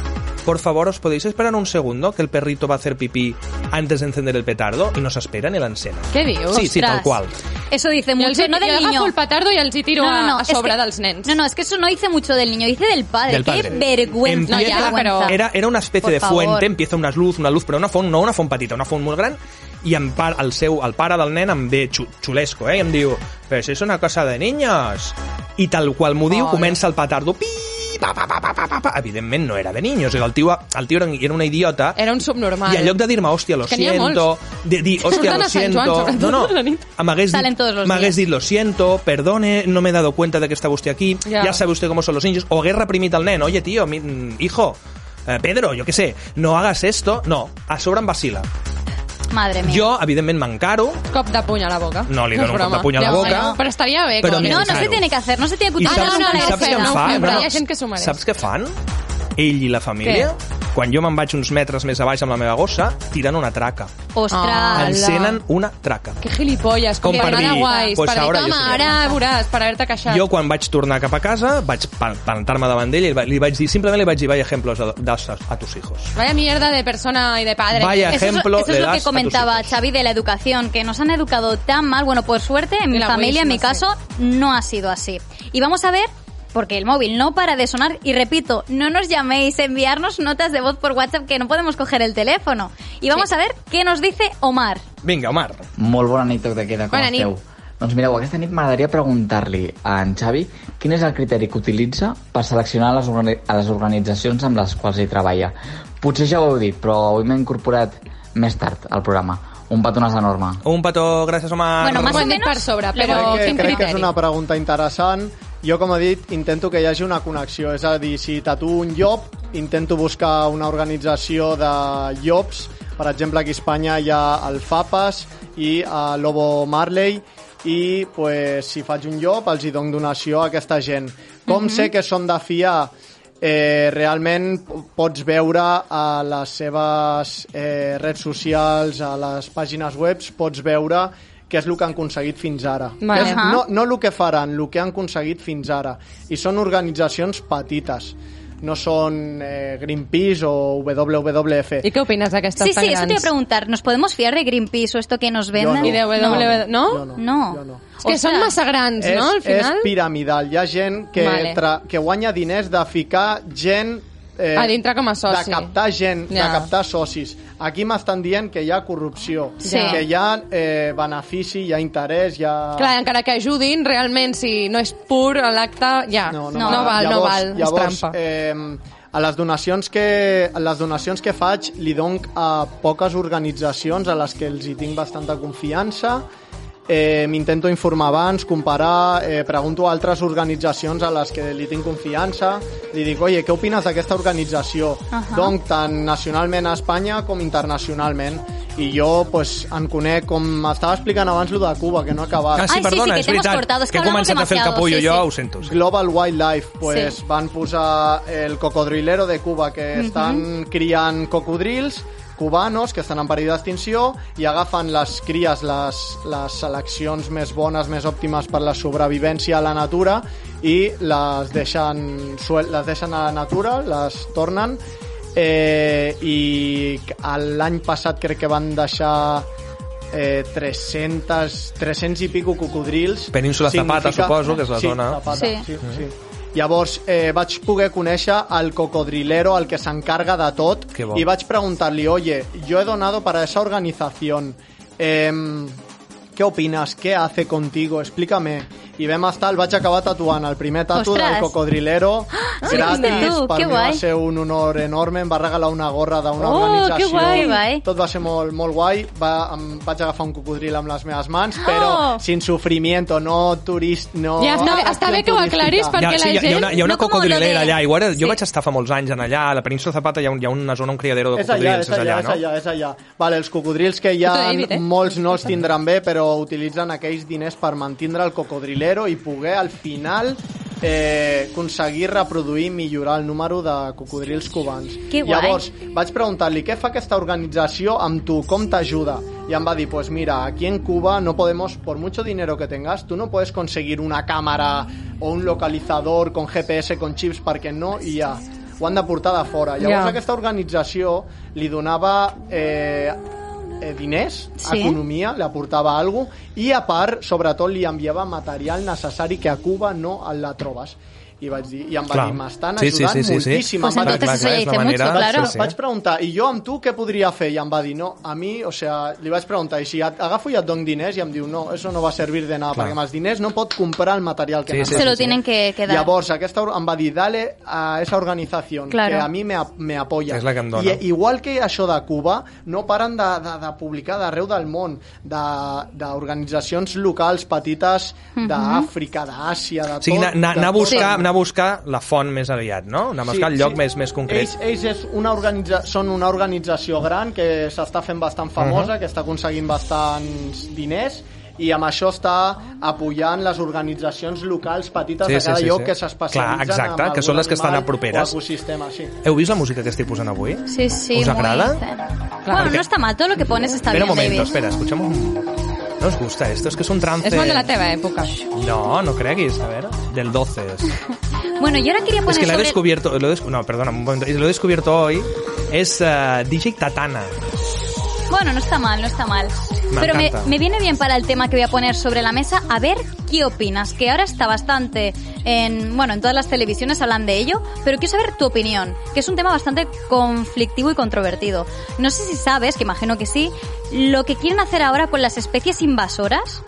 por favor, ¿os podéis esperar un segundo que el perrito va a hacer pipí antes de encender el petardo? Y no s'esperen i l'encenen. Què dius? Sí, sí, tal qual. Eso dice mucho, no del niño. agafo el petardo i els hi tiro No, no, no, a, a sobre que- dels nens. No, no, es que eso no dice mucho del niño, dice del padre. Del padre. Qué vergüenza. No, ya, qué vergüenza. pero- Era, era una especie Por de favor. fuente, empieza una luz, una luz, però una font, no una font petita, una font molt gran, i em par, el, seu, el pare del nen em ve xu, xulesco, eh? i em diu, però si és una cosa de niños. I tal qual m'ho diu, comença el petardo, pi, pa, pa, pa, pa, pa, pa, pa. Evidentment no era de niños, el tio, el tio era, era una idiota, Era un subnormal. I en lloc de dir-me, hòstia, lo siento, de dir, hòstia, lo Joan, siento... No, no, a la nit. m'hagués dit, dit, lo siento, perdone, no me he dado cuenta de que estaba usted aquí, Ya. ya sabe usted cómo son los niños, o hagués reprimit al nen, oye, tío, mi- hijo, eh, Pedro, yo qué sé, no hagas esto, no, a sobre em vacila. Madre mía. Jo, evidentment, m'encaro, Cop de puny a la boca. No li dono un cop de puny a la Ja boca. Però estaria bé. Però No, no se tiene que hacer, no se tiene que i utilizar saps, no, no, i no, saps no, què em no, fa? no, però hi ha gent que s'ho mereix. Saps què fan? Ell i la família, quan jo me'n vaig uns metres més a baix amb la meva gossa, tiren una traca. Ostras. Ala. Encenen una traca. Que gilipolles, com, Com per per anar de dir, guais, pues per dir, toma, ara veuràs, per haver-te queixat. Jo, quan vaig tornar cap a casa, vaig plantar-me davant d'ell i li va- li vaig dir, simplement li vaig dir, vaya ejemplos a, das a, a tus hijos. Vaya mierda de persona y de padre. Vaya Eso es, ejemplo eso es lo que comentaba. Xavi de la educación, que nos han educado tan mal. Bueno, por suerte, en mi familia, en mi caso, no ha sido así. Y vamos a ver, porque el móvil no para de sonar. Y repito, no nos llaméis, enviarnos notas de voz por WhatsApp que no podemos coger el teléfono. Y vamos a ver qué nos dice Omar. Vinga, Omar. Molt bona nit, toc de queda, com Bona nit. esteu? Doncs mireu, aquesta nit m'agradaria preguntar-li a en Xavi quin és el criteri que utilitza per seleccionar les, organi a les organitzacions amb les quals hi treballa. Potser ja ho heu dit, però avui m'he incorporat més tard al programa. Un petonàs enorme. Un petó, gràcies, Omar. Bueno, más Ho o menos per sobre, però crec que, quin crec que és criteri? una pregunta interessant. Jo, com he dit, intento que hi hagi una connexió. És a dir, si tatuo un llop, intento buscar una organització de llops. Per exemple, aquí a Espanya hi ha el FAPAS i el Lobo Marley i pues, si faig un llop els hi dono donació a aquesta gent. Com sé que són de fiar? Eh, realment pots veure a les seves eh, redes socials, a les pàgines web, pots veure què és el que han aconseguit fins ara. Vale. Que no, no el que faran, el que han aconseguit fins ara. I són organitzacions petites. No són eh, Greenpeace o WWF. I què opines d'aquestes Sí, tan sí, eso te iba a preguntar. ¿Nos podemos fiar de Greenpeace o esto que nos venden? no. I de WW... No? No. No. Jo no. És que són Ostres. massa grans, és, no, al final? és piramidal. Hi ha gent que, Vale. tra que guanya diners de ficar gent... Eh, A dintre com a soci. De captar gent, Ja. de captar socis. Aquí m'estan dient que hi ha corrupció, Sí. que hi ha eh, benefici, hi ha interès, hi ha... Clar, encara que ajudin, realment, si no és pur l'acte, ja, no, no, no val, no val, llavors, és trampa. Eh, a les donacions que a les donacions que faig li dono a poques organitzacions a les que els hi tinc bastanta confiança eh, m'intento informar abans, comparar, eh, pregunto a altres organitzacions a les que li tinc confiança, li dic, oye, què opines d'aquesta organització? Ahà. Donc, tant nacionalment a Espanya com internacionalment. I jo, pues, en conec, com m'estava explicant abans, lo de Cuba, que no he acabat. Ah, sí, Ai, sí, sí, perdona, que és veritat. cortado, es que que he hablamos començat a fer el capullo sí, jo, sí. ho sento. sí. Global Wildlife, pues Sí. van posar el cocodrilero de Cuba, que estan criant cocodrils cubanos que estan en perill d'extinció i agafen les cries, les, les seleccions més bones, més òptimes per la sobrevivència a la natura i les deixen, les deixen a la natura, les tornen eh, i l'any passat crec que van deixar eh, 300, 300 i pico cocodrils. Península Zapata, suposo, que és la sí, zona. Zapata, Sí. sí. sí, sí. Llavors eh, vaig poder conèixer el cocodrilero, el que s'encarga de tot, i vaig preguntar-li, oye, yo he donado para esa organización, eh, ¿qué opinas? ¿Qué hace contigo? Explícame. I vam estar, el vaig acabar tatuant el primer tatu Ostres. del cocodrilero sí, gratis, tu, per que mi guai. va ser un honor enorme, em va regalar una gorra d'una Oh, organització que guai. Tot va ser molt, molt guai va, em vaig agafar un cocodril amb les meves mans però Oh. sin sufrimiento, no turist no Ja està bé- està bé que ho aclaris perquè ja, sí, la ha, hi ha una, hi ha una no cocodrilera de- allà. Igual, Sí. Jo vaig estar fa molts anys en allà, a la península Zapata hi ha, un, hi ha una zona, un criadero de És allà, cocodrils. és allà, és no? allà, és allà. Vale, els cocodrils que hi ha, David, eh? molts no els tindran bé, però utilitzen aquells diners per mantindre el cocodrilero i poder, al final, eh, aconseguir reproduir i millorar el número de cocodrils cubans. Que guai. Llavors, vaig preguntar-li què fa aquesta organització amb tu, com t'ajuda? I em va dir, pues mira, aquí en Cuba no podemos, por mucho dinero que tengas, tú no puedes conseguir una cámara o un localizador con GPS, con chips, perquè no hi ha. Ho han de portar de fora. Llavors Ja. aquesta organització li donava eh, eh, diners, Sí. economia, li aportava alguna cosa, i a part, sobretot, li enviava material necessari que a Cuba no la trobes. I vaig dir, i em va Clar. dir, m'estan Sí, sí, ajudant sí, sí, sí. moltíssim. Pues va dir, entonces la mucho, manera- claro. sí, sí. vaig preguntar, i jo amb tu què podria fer? I em va dir, no, a mi, o sea, li vaig preguntar, i si et agafo i et dono diners? I em diu, no, eso no va servir de nada, Clar. perquè amb els diners no pot comprar el material que Sí, sí, necessita. Se lo tienen que, que dar. Llavors, aquesta, em va dir, dale a esa organización Claro. que a mi me, me apoya. És la que em dona. I, igual que això de Cuba, no paren de, de, de publicar d'arreu del món, de- d'organitzacions locals petites d'Àfrica, d'Àsia, de O sigui, tot. anar, anar, a tot buscar, anar a buscar la font més aviat, no? Anar a buscar el lloc més, més concret. Ells, ells és una organitza són una organització gran que s'està fent bastant famosa, que està aconseguint bastants diners i amb això està apoyant les organitzacions locals petites Sí, de sí, cada sí, lloc sí. que s'especialitzen Clar, exacte, que són les que estan a properes. ecosistema, sí. Heu vist la música que estic posant avui? Sí, sí, ¿Os muy agrada? Bueno, no está mal, todo lo que pones está Espera bien, un momento, David. espera, escuchamos un... ¿No os gusta esto? Es que es un trance... És molt de la teva època. No, no creguis, a ver, del 12 es. Bueno, yo ahora quería poner Es que lo he sobre... descubierto, lo he des- no, perdona, un momento, lo he descubierto hoy, es eh, DJ Tatana. Bueno, no está mal, no está mal. Me Pero me, me viene bien para el tema que voy a poner sobre la mesa. A ver qué opinas, que ahora está bastante en, bueno, en todas las televisiones hablan de ello, pero quiero saber tu opinión, que es un tema bastante conflictivo y controvertido. No sé si sabes, que imagino que sí, lo que quieren hacer ahora con las especies invasoras,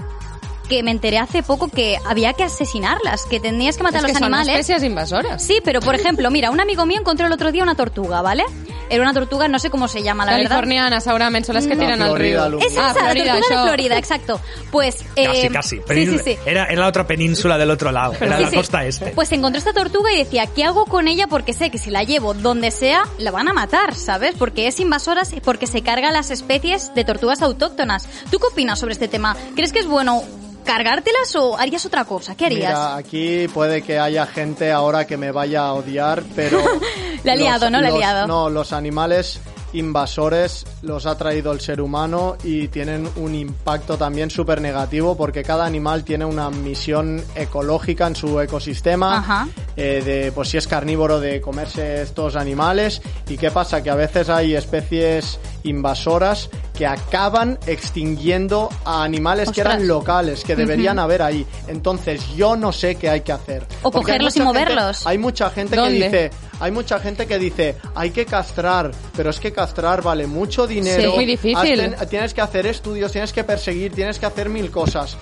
que me enteré hace poco que había que asesinarlas, que tenías que matar a los animales. espècies invasores. Sí, pero por ejemplo, mira, un amigo mío encontró el otro día una tortuga, ¿vale? Era una tortuga, no sé cómo se llama, la verdad. Californiana, segurament, són les que No, tiren al Florida, riu. lo- Es esa, ah, la Florida, tortuga de. Florida, exacto. Pues, eh, Casi, casi. sí, sí, sí. Era, era la otra península del otro lado, era Sí, la sí. costa este. Pues encontró esta tortuga y decía, ¿qué hago con ella? Porque sé que si la llevo donde sea, la van a matar, ¿sabes? Porque es invasora y porque se carga las especies de tortugas autóctonas. ¿Tú qué opinas sobre este tema? ¿Crees que es bueno cargártelas o harías otra cosa? ¿Qué harías? Mira, aquí puede que haya gente ahora que me vaya a odiar, pero... Le ha liado, ¿no? Le ha los- liado. No, los animales invasores los ha traído el ser humano y tienen un impacto también súper negativo porque cada animal tiene una misión ecológica en su ecosistema Ajá. eh, de pues si es carnívoro de comerse estos animales y qué pasa que a veces hay especies invasoras que acaban extinguiendo a animales que eran locales que deberían haber ahí. Entonces yo no sé qué hay que hacer. O Porque cogerlos y gente- moverlos. hay mucha gente ¿Dónde? que dice hay mucha gente que dice hay que castrar pero es que castrar vale mucho dinero. Sí, muy difícil. Tienes que hacer estudios tienes que perseguir tienes que hacer mil cosas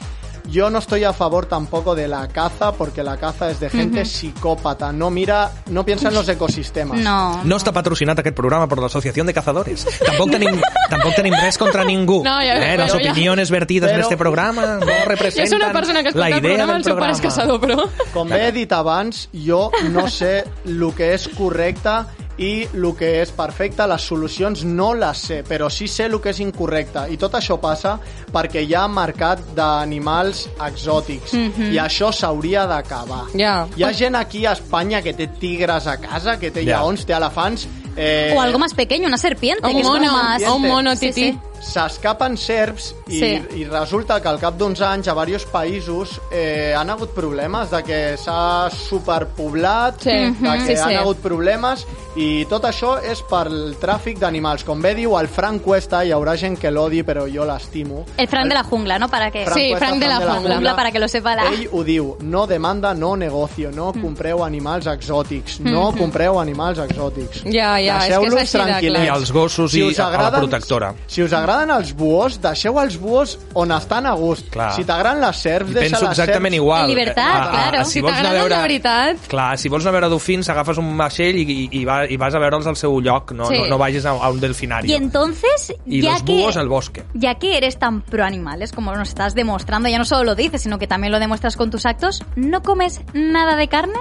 yo no estoy a favor tampoco de la caza porque la caza es de gente psicópata no mira no piensa en los ecosistemas No. No està patrocinat aquest programa per l'Associació de Cazadores. Tampoc tenim, tampoc tenim res contra ningú. No, ja- eh, les ja- vertides en este programa no Jo representen soc una persona que escolta la el idea programa, del el seu pare és programa. caçador, però... Com bé he dit abans, jo no sé el que és correcte i el que és perfecte, les solucions no les sé, però sí sé el que és incorrecte. I tot això passa perquè hi ha mercat d'animals exòtics i això s'hauria d'acabar. Ja. Hi ha gent aquí a Espanya que té tigres a casa, que té Ja. lleons, té elefants... Eh, O algo más pequeño, una serpiente. Un que es como mono, un mono Sí, tití. sí. s'escapen serps i, Sí. i resulta que al cap d'uns anys a diversos països eh, han hagut problemes de que s'ha superpoblat, Sí. de Mhm. que Sí, han sí. hagut problemes i tot això és pel tràfic d'animals. Com bé diu el Frank Cuesta, hi haurà gent que l'odi, però jo l'estimo. El Frank de la jungla, ¿no? Para que... Frank Sí, Cuesta, Frank de la jungla. Jungla, para que lo sepa la... Ell ho diu, no demanda, no negocio, no compreu animals exòtics, no compreu animals exòtics. Ja, ja, és que és Deixeu-los així de clar. I els gossos i a la protectora. Si us agraden els buós, deixeu els búhos on estan a gust. Clar. Si t'agraden les serps, I deixa penso les exactament serps. igual. En llibertat, claro. Si a t'agraden veure... de veritat. Clar, si vols anar a veure dofins, agafes un vaixell i, i, i, va, i vas a veure'ls al seu lloc, no, Sí. no, no vagis a, a un delfinari. Y entonces, Y ya los que, búhos al bosque. ya que eres tan pro animales como nos estás demostrando, ya no solo lo dices, sino que también lo demuestras con tus actos, ¿no comes nada de carne?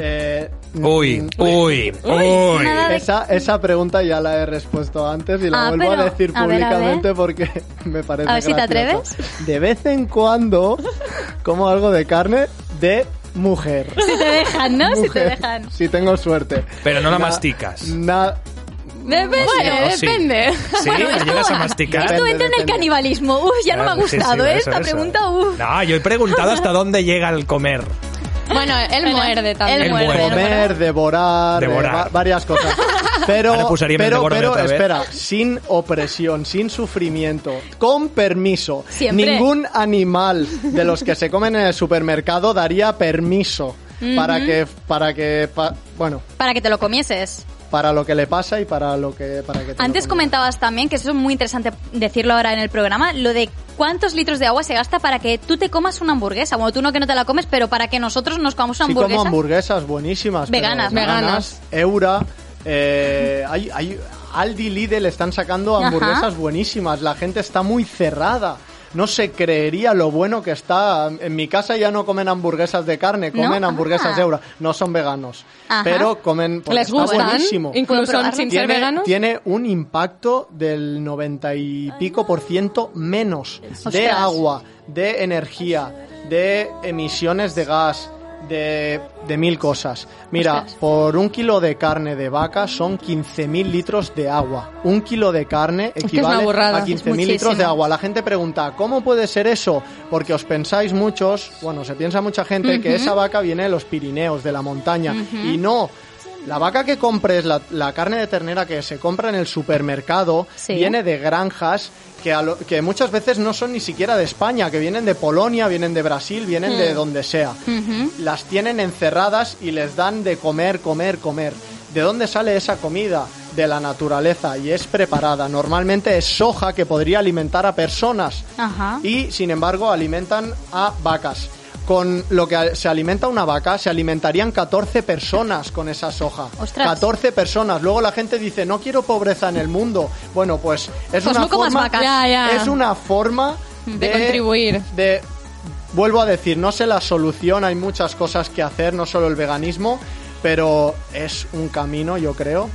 Eh, Uy, uy, uy. Esa, esa pregunta ya la he respuesto antes y la Ah, vuelvo pero, a decir a ver, a públicamente porque me parece A ver si te gracioso. atreves. De vez en cuando como algo de carne de mujer. Si te dejan, ¿no? Si te Mujer, dejan. Si tengo suerte. Pero no la Na- masticas. na- Depende, Bueno, sí. depende. Sí, la llegas a masticar. Esto entra en el depende. canibalismo. Uf, ya no me ha Claro, sí, sí, gustado ¿eh? esta eso. pregunta. Uf. No, yo he preguntado hasta dónde llega el comer. Bueno, él muerde també. él muerde, comer, devorar, Devorar. eh, va- varias cosas. Pero, pero, pero espera, sin opresión, sin sufrimiento, con permiso. Siempre. Ningún animal de los que se comen en el supermercado daría permiso para que, para que, pa- bueno, Para que te lo comieses. Para lo que le pasa y para lo que, para que Antes comentabas también, que eso es muy interesante decirlo ahora en el programa, lo de cuántos litros de agua se gasta para que tú te comas una hamburguesa. Bueno, tú no que no te la comes, pero para que nosotros nos comamos una Sí, hamburguesa. como hamburguesas buenísimas. Veganas, veganas. Eura. eh, hay, hay, Aldi Lidl están sacando Ajá. hamburguesas buenísimas. La gente está muy cerrada. No se creería lo bueno que está. En mi casa ya no comen hamburguesas de carne, ¿No? comen hamburguesas Ah. de Eura. No son veganos. Ajá. Pero comen. porque Les está gustan, buenísimo. ¿Puedo incluso sin ser veganos. tiene un impacto del 90 y pico por ciento menos de Ostras. agua, de energía, de emisiones de gas, de, de mil cosas. Mira, Ostras. por un kilo de carne de vaca son 15.000 litros de agua. Un kilo de carne que es equivale una burrada. a Es 15.000 litros de agua. La gente pregunta, ¿cómo puede ser eso? Porque os pensáis muchos, bueno, se piensa mucha gente que esa vaca viene de los Pirineos, de la montaña. Y no. La vaca que compres, la, la carne de ternera que se compra en el supermercado, Sí. viene de granjas que, a lo- que muchas veces no son ni siquiera de España, que vienen de Polonia, vienen de Brasil, vienen Hmm. de donde sea. Las tienen encerradas y les dan de comer, comer, comer. ¿De dónde sale esa comida? De la naturaleza y es preparada. Normalmente es soja que podría alimentar a personas Ajá. y sin embargo alimentan a vacas. Con lo que se alimenta una vaca, se alimentarían 14 personas con esa soja. Ostras. 14 personas. Luego la gente dice, no quiero pobreza en el mundo. Bueno, pues es Pues una no forma... vacas. Ya, ya. Es una forma De contribuir. De, vuelvo a decir, no sé la solución, hay muchas cosas que hacer, no solo el veganismo, pero es un camino, yo creo.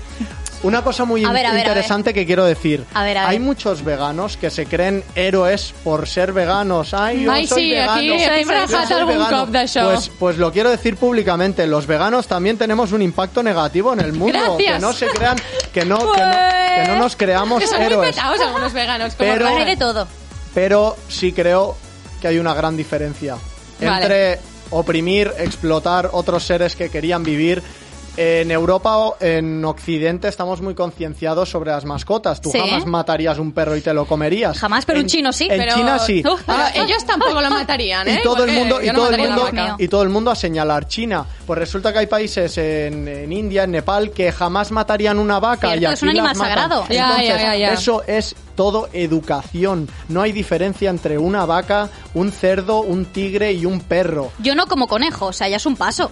Una cosa muy A ver, a ver, a interesante que quiero decir. A ver, a ver. Hay muchos veganos que se creen héroes por ser veganos. Ay, yo Ai, soy sí, vegano. aquí- aquí yo soy vegano. cop d'això. Pues, pues lo quiero decir públicamente. Los veganos también tenemos un impacto negativo en el mundo. Gracias. Que no se crean, que no, que no, que no nos creamos Que son muy héroes. petados algunos veganos. como Pero- Hay de todo. pero sí creo que hay una gran diferencia Vale. entre oprimir, explotar otros seres que querían vivir. En Europa o en Occidente estamos muy concienciados sobre las mascotas. Tú Sí. jamás matarías un perro y te lo comerías. Jamás, pero un En- chino sí, En pero- China sí. Pero Ah, ellos tampoco lo matarían, ¿eh? Y todo el mundo, y no todo el mundo, y todo el mundo a señalar China. Pues resulta que hay países en, en India, en Nepal, que jamás matarían una vaca. Cierto, y es un aquí animal sagrado. Ya, Entonces, ya, ya, ya. eso es todo educación. No hay diferencia entre una vaca, un cerdo, un tigre y un perro. Yo no como conejo, o sea, ya es un paso.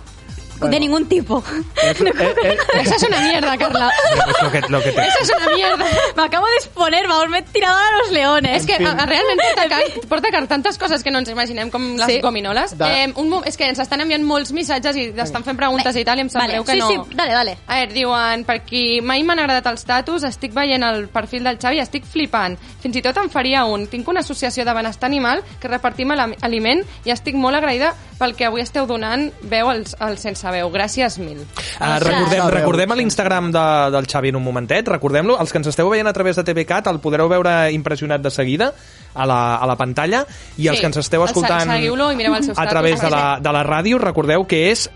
Bueno. De ningún tipo. Es- eh, eh, Esa es una mierda, Carla. Pues lo que, lo que te... Esa és una mierda. Me acabo de exponer, vamos, me he tirado a los leones. És que fin. a, realment porta a car, porta car tantes coses que no ens imaginem com les Sí. gominoles. De- Eh, un, és que ens estan enviant molts missatges i estan fent preguntes i tal i em sap vale. greu que sí, no... sí, dale, dale. A veure, diuen, per qui mai m'han agradat els tatus, estic veient el perfil del Xavi i estic flipant. Fins i tot en faria un. Tinc una associació de benestar animal que repartim aliment i estic molt agraïda pel que avui esteu donant veu als, als sense veu. Gràcies mil. Uh, recordem, Sabeu. recordem a l'Instagram de, del Xavi en un momentet, recordem-lo, els que ens esteu veient a través de TVCAT el podreu veure impressionat de seguida a la, a la pantalla i els Sí. que ens esteu escoltant seguiu-lo i mireu els seus a través de la, de la ràdio, recordeu que és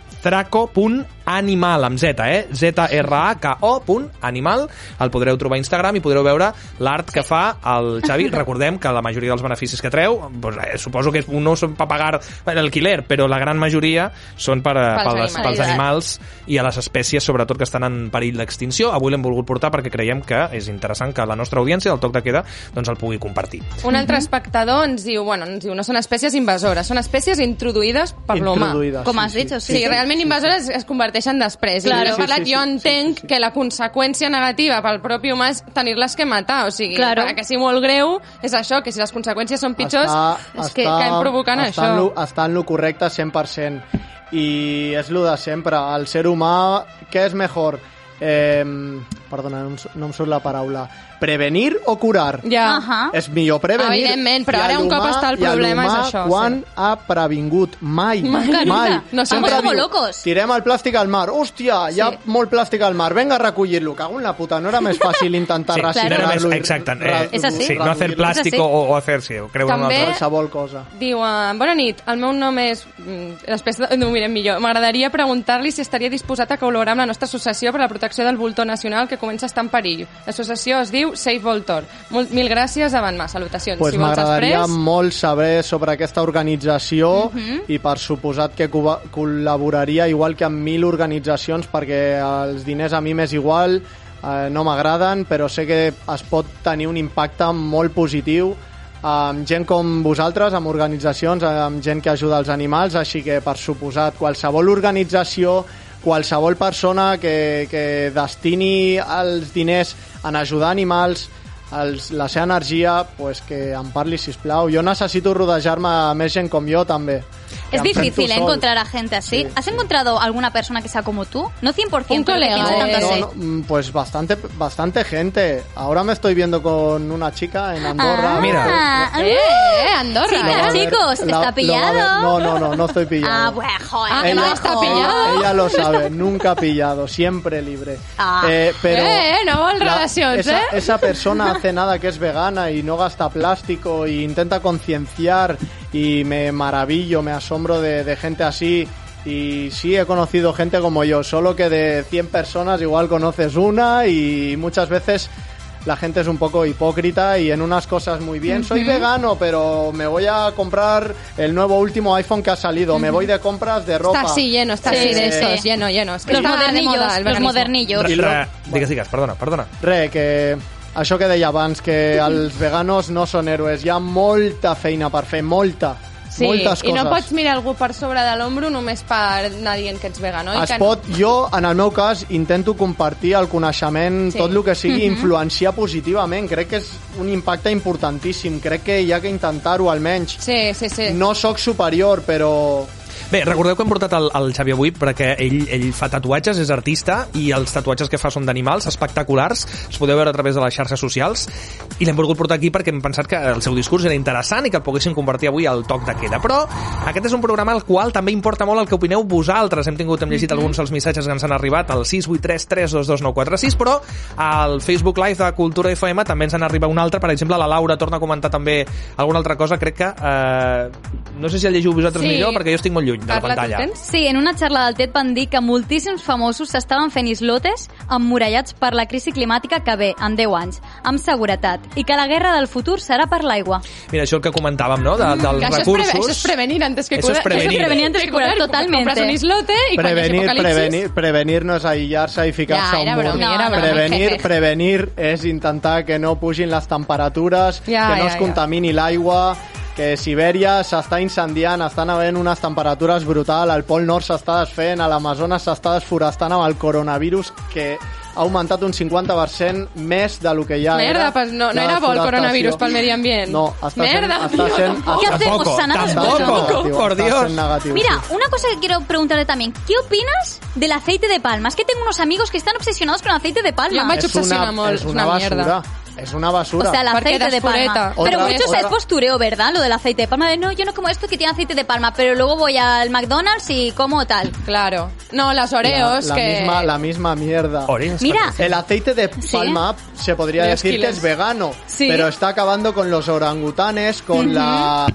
animal, amb Z, eh? Z-R-A-K-O, punt, animal. El podreu trobar a Instagram i podreu veure l'art que fa el Xavi. Recordem que la majoria dels beneficis que treu, doncs, eh, suposo que no són per pagar l'alquiler, però la gran majoria són per, a- Pels pels, animals. pels animals i a les espècies, sobretot, que estan en perill d'extinció. Avui l'hem volgut portar perquè creiem que és interessant que la nostra audiència del Toc de Queda doncs, el pugui compartir. Un altre espectador ens diu, bueno, ens diu, no són espècies invasores, són espècies introduïdes per. Introduïdes, Com sí, has dit, sí. o Sí, sigui, realment invasores es converteixen després. Claro. I parlat, Sí, sí, jo sí, entenc sí, sí. que la conseqüència negativa pel propi humà és tenir-les que matar. O sigui, Claro. que sigui molt greu, és això, que si les conseqüències són pitjors, és que acabem provocant està això. En lo, està en lo correcte 100%. I és lo de sempre. El ser humà, què és mejor? Eh, perdona, no no em surt la paraula. Prevenir o curar? Ja. Ahà. És millor prevenir. Evidentment, però ara un cop està el problema és això, Quan sí. ha previngut? Mai. Mai. Mai. No, Sempre estamos diu, locos. Tirem el plàstic al mar. Hòstia, hi ha Sí. molt plàstic al mar. Vinga a recollir-lo. Cago en la puta. No era més fàcil intentar Sí, claro. i exacte. Eh, És així. Sí, no hacer reduir-lo. plàstic o, o hacer, sí, o creure en una També- altra. Qualsevol cosa. Diu, uh, bona nit, el meu nom és... mm, Després no ho mirem millor. M'agradaria preguntar-li si estaria disposat a col·laborar amb la nostra associació per a la protecció del voltor nacional que comença a estar en perill. L'associació es diu Save Voltor. Mil gràcies, avant mà. Salutacions. Pues si m'agradaria després... molt saber sobre aquesta organització Mhm. i per suposat que co- col·laboraria igual que amb mil organitzacions perquè els diners a mi m'és igual, eh, no m'agraden, però sé que es pot tenir un impacte molt positiu amb gent com vosaltres, amb organitzacions, amb gent que ajuda els animals, així que per suposat qualsevol organització qualsevol persona que, que destini els diners en ajudar animals els, la seva energia, pues que em parli, si plau. Jo necessito rodejar-me de més gent com jo, també. Es difícil ¿eh? encontrar a gente así. Sí, ¿Has sí. encontrado alguna persona que sea como tú? No 100%, Un pero que colega, eh, tanto No, así. no, mm, pues bastante, bastante gente. Ahora me estoy viendo con una chica en Andorra. Ah, Mira. ah, Eh, eh, Andorra. Chicas, ver- chicos, la- ¿está ver- pillado? No, no, no, no estoy pillado. Ah, bueno, joder. Ah, qué no está pillado. Ella lo sabe, nunca pillado, siempre libre. Ah. Eh, pero Eh, no vol relacions, esa, eh? esa persona hace nada que es vegana y no gasta plástico y intenta concienciar y me maravillo, me asombro de, de gente así. Y sí, he conocido gente como yo, solo que de 100 personas igual conoces una y muchas veces la gente es un poco hipócrita y en unas cosas muy bien. Soy vegano, pero me voy a comprar el nuevo último iPhone que ha salido. Me voy de compras de ropa. Está así lleno, está Sí, así de sí. estos, lleno, lleno. Es que Los está de modernillos, moda el los modernillos. Re, digues, perdona, perdona. Re, que això que deia abans, que els veganos no són héroes. Hi ha molta feina per fer, molta. Sí, moltes i coses. no pots mirar algú per sobre de l'ombro només per anar dient que ets vegano. i Es que pot, jo, en el meu cas, intento compartir el coneixement, Sí. tot el que sigui, influenciar positivament. Crec que és un impacte importantíssim. Crec que hi ha que intentar-ho, almenys. No. Sí, sí, sí. No sóc superior, però Bé, recordeu que hem portat el, el Xavi avui perquè ell, ell fa tatuatges, és artista, i els tatuatges que fa són d'animals espectaculars, els podeu veure a través de les xarxes socials, i l'hem volgut portar aquí perquè hem pensat que el seu discurs era interessant i que el poguessin convertir avui al toc de queda. Però aquest és un programa al qual també importa molt el que opineu vosaltres. Hem tingut, hem llegit alguns dels missatges que ens han arribat al 683 322 946, però al Facebook Live de Cultura FM també ens en arriba un altre, per exemple, la Laura torna a comentar també alguna altra cosa, crec que eh, no sé si el llegiu vosaltres Sí. millor perquè jo estic molt lluny de la Parla, pantalla. Sí, en una xarra del TED van dir que moltíssims famosos s'estaven fent islotes emmurallats per la crisi climàtica que ve en 10 anys, amb seguretat, i que la guerra del futur serà per l'aigua. Mira, això el que comentàvem, no?, de, dels Que això, és recursos. pre això és prevenir antes que Eso es curar. prevenir. Eso es prevenir antes que curar, totalmente. Compras un islote cuando prevenir, hagi apocalipsis... prevenir, prevenir no és aïllar-se i ficar-se Ja, a un mur. No. Prevenir, jeje. prevenir és intentar que no pugin les temperatures, Ja, que no ja, es ja. contamini l'aigua, que Sibèria s'està incendiant, estan havent unes temperatures brutal, el Pol Nord s'està desfent, a l'Amazones s'està desforestant amb el coronavirus, que ha augmentat un 50% més de lo que ja Merda, era. pues no- no era bo el coronavirus pel medi ambient. No, està Merda, sent, està sent, tío. ¿Qué hacemos? Tampoco, ¿Sanados està por sent tampoco. negatiu, por està Dios. Mira, sí. una cosa que quiero preguntarle también. ¿Qué opinas del aceite de palma? Es que tengo unos amigos que están obsesionados con el aceite de palma. Yo me he hecho és una, obsessiona molt, és una, una mierda. Basura. És una basura. O sea, el aceite de palma. Pero muchos es postureo, ¿verdad? Lo del aceite de palma. De, no, yo no como esto que tiene aceite de palma, pero luego voy al McDonald's y como tal. Claro. No, las Oreos, la, la que... misma, la misma mierda. Oreos, Mira, El aceite de Sí. palma se podría De decir que es vegano, Sí. pero está acabando con los orangutanes, con la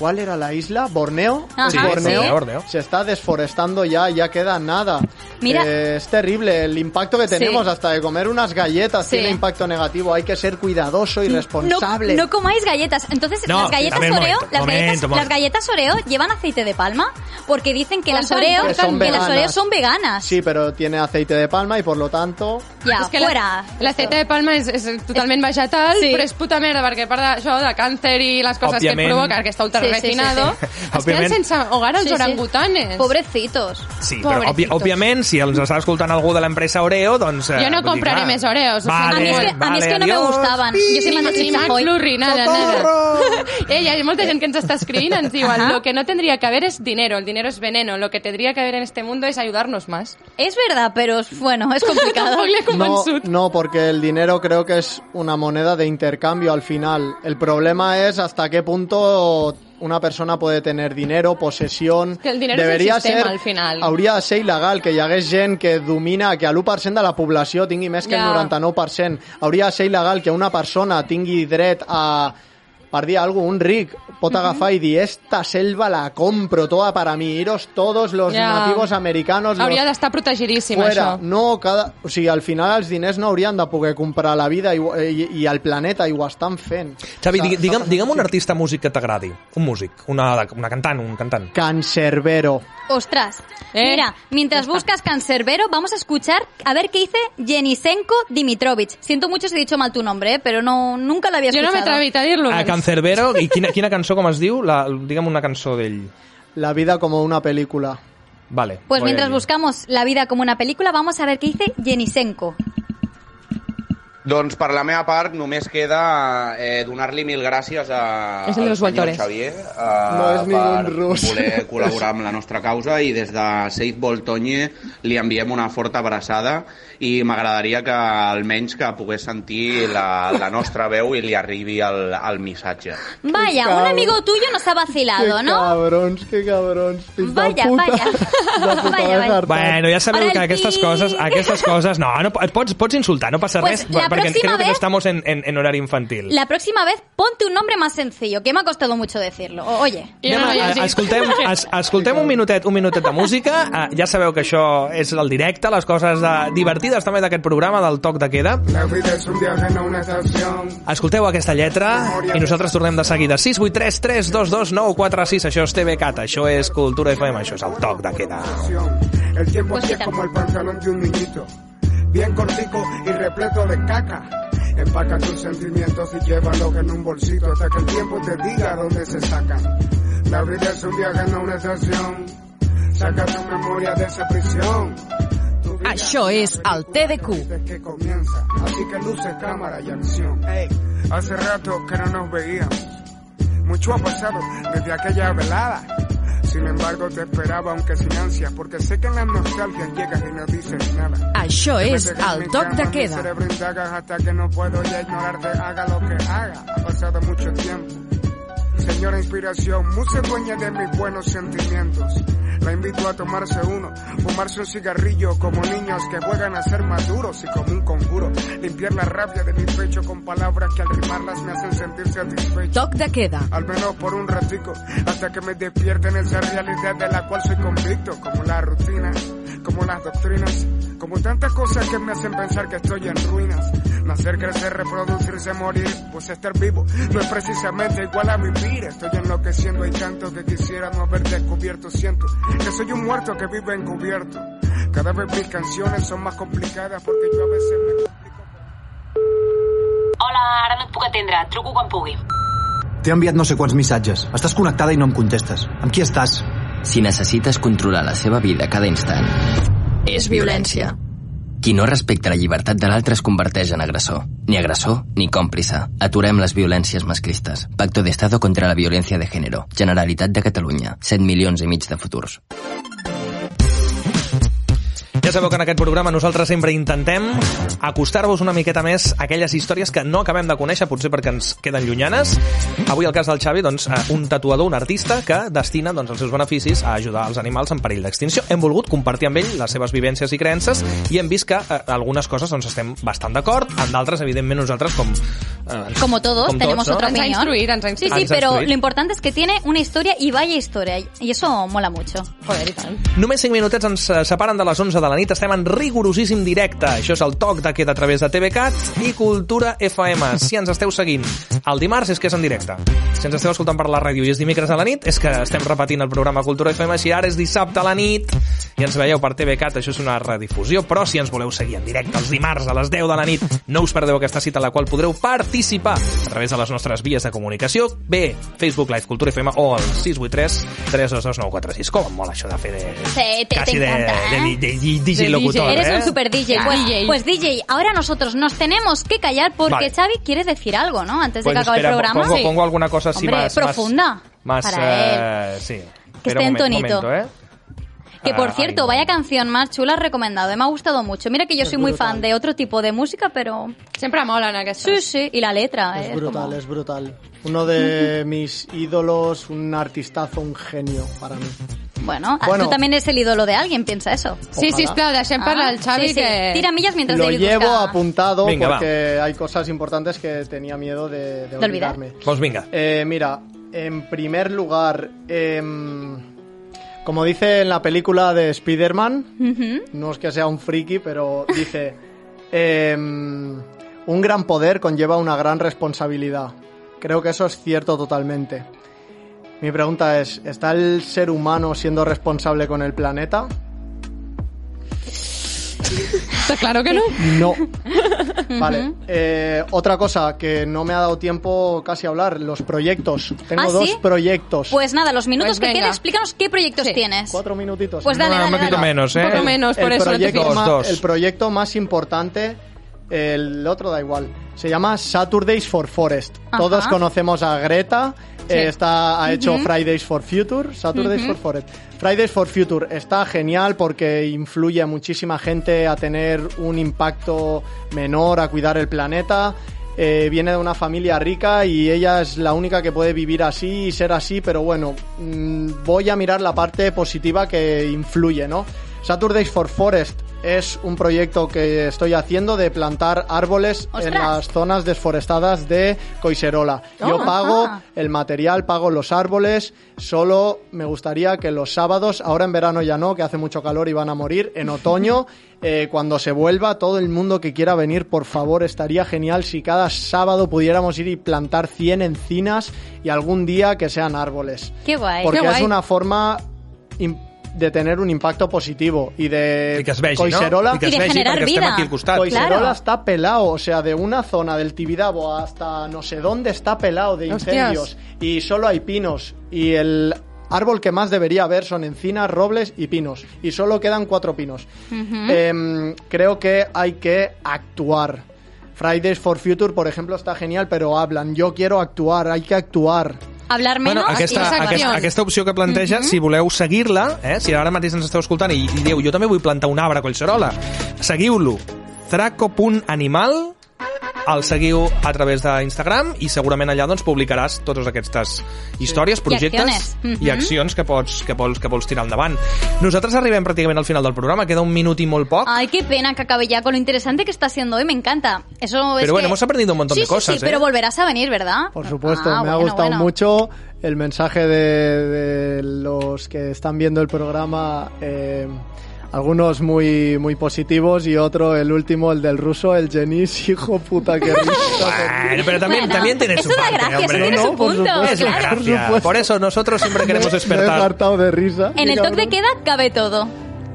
¿Cuál era la isla? ¿Borneo? Ajá, ¿Es Sí, Borneo? sí. Borneo. Se está desforestando ya, ya queda nada. Mira- Eh, es terrible el impacto que tenemos. Sí. Hasta de comer unas galletas Sí. tiene impacto negativo. Hay que ser cuidadoso y responsable. No, no comáis galletas. Entonces, No, las galletas ver, Oreo, momento, las, momento, galletas, momento. las galletas Oreo llevan aceite de palma porque dicen que las Oreo, Que son que las Oreo veganas. son veganas. Sí, pero tiene aceite de palma y por lo tanto... Ya, és que fuera. la- l'aceite de palma és, és totalment vegetal, Sí. però és puta merda, perquè a part d'això, de càncer i les coses Òbviament. que et provoca, que està ultra Sí, sí, sí, refinado, sí. es queden sense hogar els Sí, sí. orangutanes. Pobrecitos. Sí, però òbvi Pobrecitos. òbviament, si ens està escoltant algú de l'empresa Oreo, doncs... eh, Jo no dir, compraré clar. més Oreos, Vale, a, mí es que, a mí es que no me adiós. gustaban. Yo soy más de Ni Chicha Mac Hoy. Flurry, nada, nada. Eh, hi ha molta gent que ens està escrivint, ens diuen, Ajá. lo que no tendría que haber es dinero, el dinero es veneno, lo que tendría que haber en este mundo es ayudarnos más. Es verdad, pero bueno, es complicado. No, no, porque el dinero creo que es una moneda de intercambio al final. El problema es hasta qué punto una persona puede tener dinero, posesión... que el dinero és el Deberia sistema, ser, al final. Hauria de ser il·legal que hi hagués gent que domina, que l'1% de la població tingui més que Ja. el 99%. Hauria de ser il·legal que una persona tingui dret a per dir alguna un ric pot agafar i dir esta selva la compro toda para mí, iros todos los Ja. nativos americanos, los Hauria d'estar protegidíssim, fuera. això. No, cada... O sigui, al final els diners no haurien de poder comprar la vida i, i, i el planeta i ho estan fent. Xavi, digui- s'ha digue'm, digue'm un artista músic que t'agradi. Un músic, una, una cantant, un cantant. Cancerbero. Ostras. Eh, Mira, mientras buscas Cancerbero, vamos a escuchar a ver qué dice Jenisenko Dimitrovich. Siento mucho si he dicho mal tu nombre, eh, pero no nunca lo había Jo escuchado. no m'he atrevit a dir-lo. A Cancerbero, i quina, quina cançó, com es diu? La, digue'm una cançó d'ell. La vida como una película. Vale. Pues mientras buscamos la vida como una película, vamos a ver qué dice Jenisenko. Doncs per la meva part només queda eh, donar-li mil gràcies a, És el al senyor. Xavier eh, No és per rus. voler col·laborar amb la nostra causa i des de Save Voltoñe li enviem una forta abraçada i m'agradaria que almenys que pogués sentir la, la nostra veu i li arribi el, el missatge. Vaya, un amigo tuyo nos ha vacilado, qué ¿no? cabrons, qué cabrons. fills de Vaya, puta. vaya. De puta Vaya, vaya. Bueno, ja sabeu Ara que aquestes pi. coses, aquestes coses, no, no et pots, pots insultar, no passa Pues res, la perquè próxima creo que no vez- estamos en, en, en horari infantil. La próxima vez ponte un nombre más sencillo, que me ha costado mucho decirlo. O- Oye. Anem no a, llegit. escoltem, es, escoltem un minutet, un minutet de música. Uh, ja sabeu que això és el directe, les coses de, divertides també d'aquest programa, del toc de queda. La vida es un viaje, no una estación. Escolteu aquesta lletra i nosaltres tornem de seguida. 683 322 946, això és TVCAT, això és Cultura FM, això és el toc de queda. El tiempo es como el pantalón de un niñito, bien cortico y repleto de caca. Empaca tus sentimientos y llévalos en un bolsito hasta que el tiempo te diga dónde se sacan. La vida es un viaje, no una estación. Saca tu memoria de esa prisión. Això és el TDQ. que comienza, así que luce cámara y acción. Hace rato que no nos veíamos. Mucho ha pasado desde aquella velada. Sin embargo, te esperaba aunque sin ansia, porque sé que en la nostalgia llegas y no dices nada. Això és el toc de mi queda. cerebro indaga hasta que no puedo ya ignorarte, haga lo que haga. Ha pasado mucho tiempo. Señora inspiración, dueña de mis buenos sentimientos. La invito a tomarse uno, fumarse un cigarrillo como niños que juegan a ser maduros y como un conjuro. Limpiar la rabia de mi pecho con palabras que al rimarlas me hacen sentir satisfecho. Toc de queda. Al menos por un ratico, hasta que me despierten esa realidad de la cual soy convicto, como la rutina, como las doctrinas, como tantas cosas que me hacen pensar que estoy en ruinas. Nacer, crecer, reproducirse, morir, pues estar vivo no es precisamente igual a vivir. Estoy enloqueciendo, hay tanto que quisiera no haber descubierto. Siento que soy un muerto que vive encubierto. Cada vez mis canciones son más complicadas porque yo a veces me complico. Hola, ara no et puc atendre. Truco quan pugui. T'he enviat no sé quants missatges. Estàs connectada i no em contestes. Amb qui estàs? Si necessites controlar la seva vida cada instant, és violència. Qui no respecta la llibertat de l'altre es converteix en agressor. Ni agressor ni còmplice. Aturem les violències masclistes. Pacto de Estado contra la violència de género. Generalitat de Catalunya. 7 milions i mig de futurs. Ja sabeu que en aquest programa nosaltres sempre intentem acostar-vos una miqueta més a aquelles històries que no acabem de conèixer, potser perquè ens queden llunyanes. Avui, el cas del Xavi, doncs, eh, un tatuador, un artista que destina doncs, els seus beneficis a ajudar els animals en perill d'extinció. Hem volgut compartir amb ell les seves vivències i creences i hem vist que eh, algunes coses doncs, estem bastant d'acord, en d'altres, evidentment, nosaltres com... Eh, Como todos, com tenemos tots, otra Ens ha opinión. instruït, ens ha Sí, instruït. sí, pero instruït. lo importante es que tiene una historia y vaya historia. Y eso mola mucho. Joder, i tant. Només 5 minutets ens eh, separen de les 11 de la nit. Estem en rigorosíssim directe. Això és el toc de queda a través de TVCAT i Cultura FM. Si ens esteu seguint el dimarts és que és en directe. Si ens esteu escoltant per la ràdio i és dimecres a la nit, és que estem repetint el programa Cultura FM. Si ara és dissabte a la nit i ens veieu per TVCAT, això és una redifusió. Però si ens voleu seguir en directe els dimarts a les 10 de la nit, no us perdeu aquesta cita a la qual podreu participar a través de les nostres vies de comunicació. Bé, Facebook Live Cultura FM o el 683 322 946. Com em mola això de fer de... Sí, te, Casi te de, de, ¿eh? de, de DJ locutor, Eres ¿eh? un super DJ. Pues, DJ. pues DJ, ahora nosotros nos tenemos que callar porque Vale. Xavi quiere decir algo, ¿no? Antes de Pues que acabe espera, el programa. Pongo, pongo alguna cosa así Hombre, más... profunda. Más, para eh, sí. Que esté en tonito. momento, ¿eh? Que por Ah, cierto, vaya canción más chula recomendado. eh, Me ha gustado mucho. Mira que yo Es soy muy brutal. fan de otro tipo de música, pero Sempre molen aquestes. sí, sí. Y la letra. Es eh, brutal, como- es brutal. Uno de mis ídolos, un artistazo, un genio para mí. Bueno, Bueno. tú también eres el ídolo de alguien, piensa eso. Sí, Ojalá. sisplau, deixem parlar Ah, el Xavi, sí, sí. que... Tira millas mientras Lo David llevo busca- apuntado Venga, va. porque hay cosas importantes que tenía miedo de, de ¿De olvidar? olvidarme. Pues venga. Eh, mira, en primer lugar, em, como dice en la película de Spider-Man, no es que sea un friki, pero dice, em, un gran poder conlleva una gran responsabilidad. Creo que eso es cierto totalmente. Mi pregunta es, ¿está el ser humano siendo responsable con el planeta? Está claro que no. No. Vale. Eh, otra cosa que no me ha dado tiempo casi a hablar, los proyectos. Tengo ¿Ah, dos sí? proyectos. Pues nada, los minutos Pues que queden, explícanos qué proyectos Sí. tienes. Cuatro minutitos. Pues dale, No, dale, un poquito dale. menos, ¿eh? Un poco menos, por el eso no te proyecto pido. Dos, más, dos. El proyecto más importante, el otro da igual, se llama Saturdays for Forest. Ajá. Todos conocemos a Greta, Sí. eh, está, ha hecho. Fridays for Future, Saturdays for Forest. Fridays for Future está genial porque influye a muchísima gente a tener un impacto menor, a cuidar el planeta. Eh, viene de una familia rica y ella es la única que puede vivir así y ser así, pero bueno, mm, voy a mirar la parte positiva que influye, ¿no? Saturdays for Forest es un proyecto que estoy haciendo de plantar árboles en las zonas desforestadas de Coiserola. Yo pago ajá. el material, pago los árboles, solo me gustaría que los sábados, ahora en verano ya no, que hace mucho calor y van a morir, en otoño, eh, cuando se vuelva, todo el mundo que quiera venir, por favor, estaría genial si cada sábado pudiéramos ir y plantar 100 encinas y algún día que sean árboles. Qué guay. Porque Qué es una forma de tener un impacto positivo y de I que es vegi, Coiserola no? I que I es de vegi generar perquè estem vida. aquí al costat. Coi- Coiserola Claro. está pelado, o sea, de una zona del Tibidabo hasta no sé dónde está pelado de Hostias. incendios y solo hay pinos y el árbol que más debería haber son encinas, robles y pinos y solo quedan cuatro pinos. Em, creo que hay que actuar. Fridays for Future, por ejemplo, está genial, pero hablan, yo quiero actuar, hay que actuar. Hablar menos Bueno, aquesta, más aquesta, aquesta opció que planteja, si voleu seguir-la, eh, si ara mateix ens esteu escoltant i, i dieu, jo també vull plantar un arbre a Collserola, seguiu-lo. Traco.animal el seguiu a través d'Instagram i segurament allà doncs, publicaràs totes aquestes històries, projectes acciones. Mhm. i accions que pots, que, vols, que vols tirar endavant. Nosaltres arribem pràcticament al final del programa, queda un minut i molt poc. Ay, qué pena que acabe ya con lo interesante que está siendo hoy, me encanta. Eso es Pero bueno, que- hemos aprendido un montón Sí, de sí, cosas, Sí, ¿eh? pero volverás a venir, ¿verdad? Por supuesto, Ah, me ha bueno, gustado bueno. mucho el mensaje de, de los que están viendo el programa. eh, algunos muy muy positivos y otro, el último, el del ruso, el Genis, hijo puta, que risa. Bueno, pero también, Bueno, también tiene su eso da parte, gracia, hombre. tiene No, su no, por punto. supuesto. Es una claro. gracia. supuesto. Por eso nosotros siempre queremos Me he despertar. hartado de risa. En el cabrón. de queda cabe todo.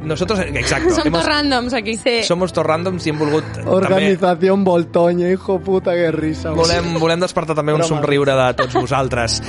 Nosotros, exacto. Som hemos- randoms aquí. Sí. Somos tots randoms i hem volgut també... Organización Voltoña, hijo puta, que risa. Volem, volem despertar també un somriure de tots vosaltres.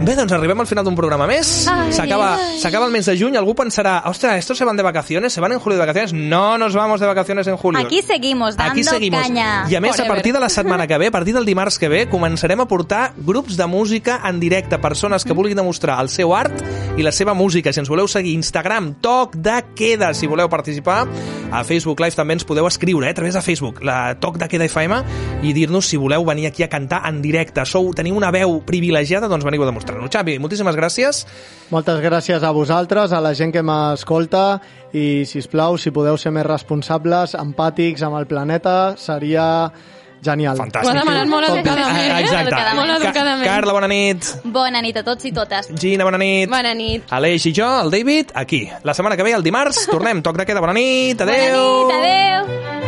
Bé, doncs arribem al final d'un programa més. S'acaba el mes de juny. Algú pensarà, ostres, estos se van de vacaciones, se van en julio de vacaciones. No nos vamos de vacaciones en julio. Aquí seguimos dando Aquí seguimos. caña. I a més, a Forever. partir de la setmana que ve, a partir del dimarts que ve, començarem a portar grups de música en directe, persones que vulguin demostrar el seu art i la seva música. Si ens voleu seguir, Instagram, Toc de Queda, si voleu participar. A Facebook Live també ens podeu escriure, eh, a través de Facebook, la Toc de Queda FM, i dir-nos si voleu venir aquí a cantar en directe. Sou, teniu una veu privilegiada, doncs veniu a demostrar-ho. Xavi, moltíssimes gràcies. Moltes gràcies a vosaltres, a la gent que m'escolta i, si us plau, si podeu ser més responsables, empàtics amb el planeta, seria genial. Fantàstic. Ho ha demanat molt educadament. Ah, exacte. Molt Ca- educadament. Carla, bona nit. Bona nit a tots i totes. Gina, bona nit. Bona nit. Aleix i jo, el David, aquí. La setmana que ve, el dimarts, tornem. Toc de queda. Bona nit. Adeu. Bona nit, adeu.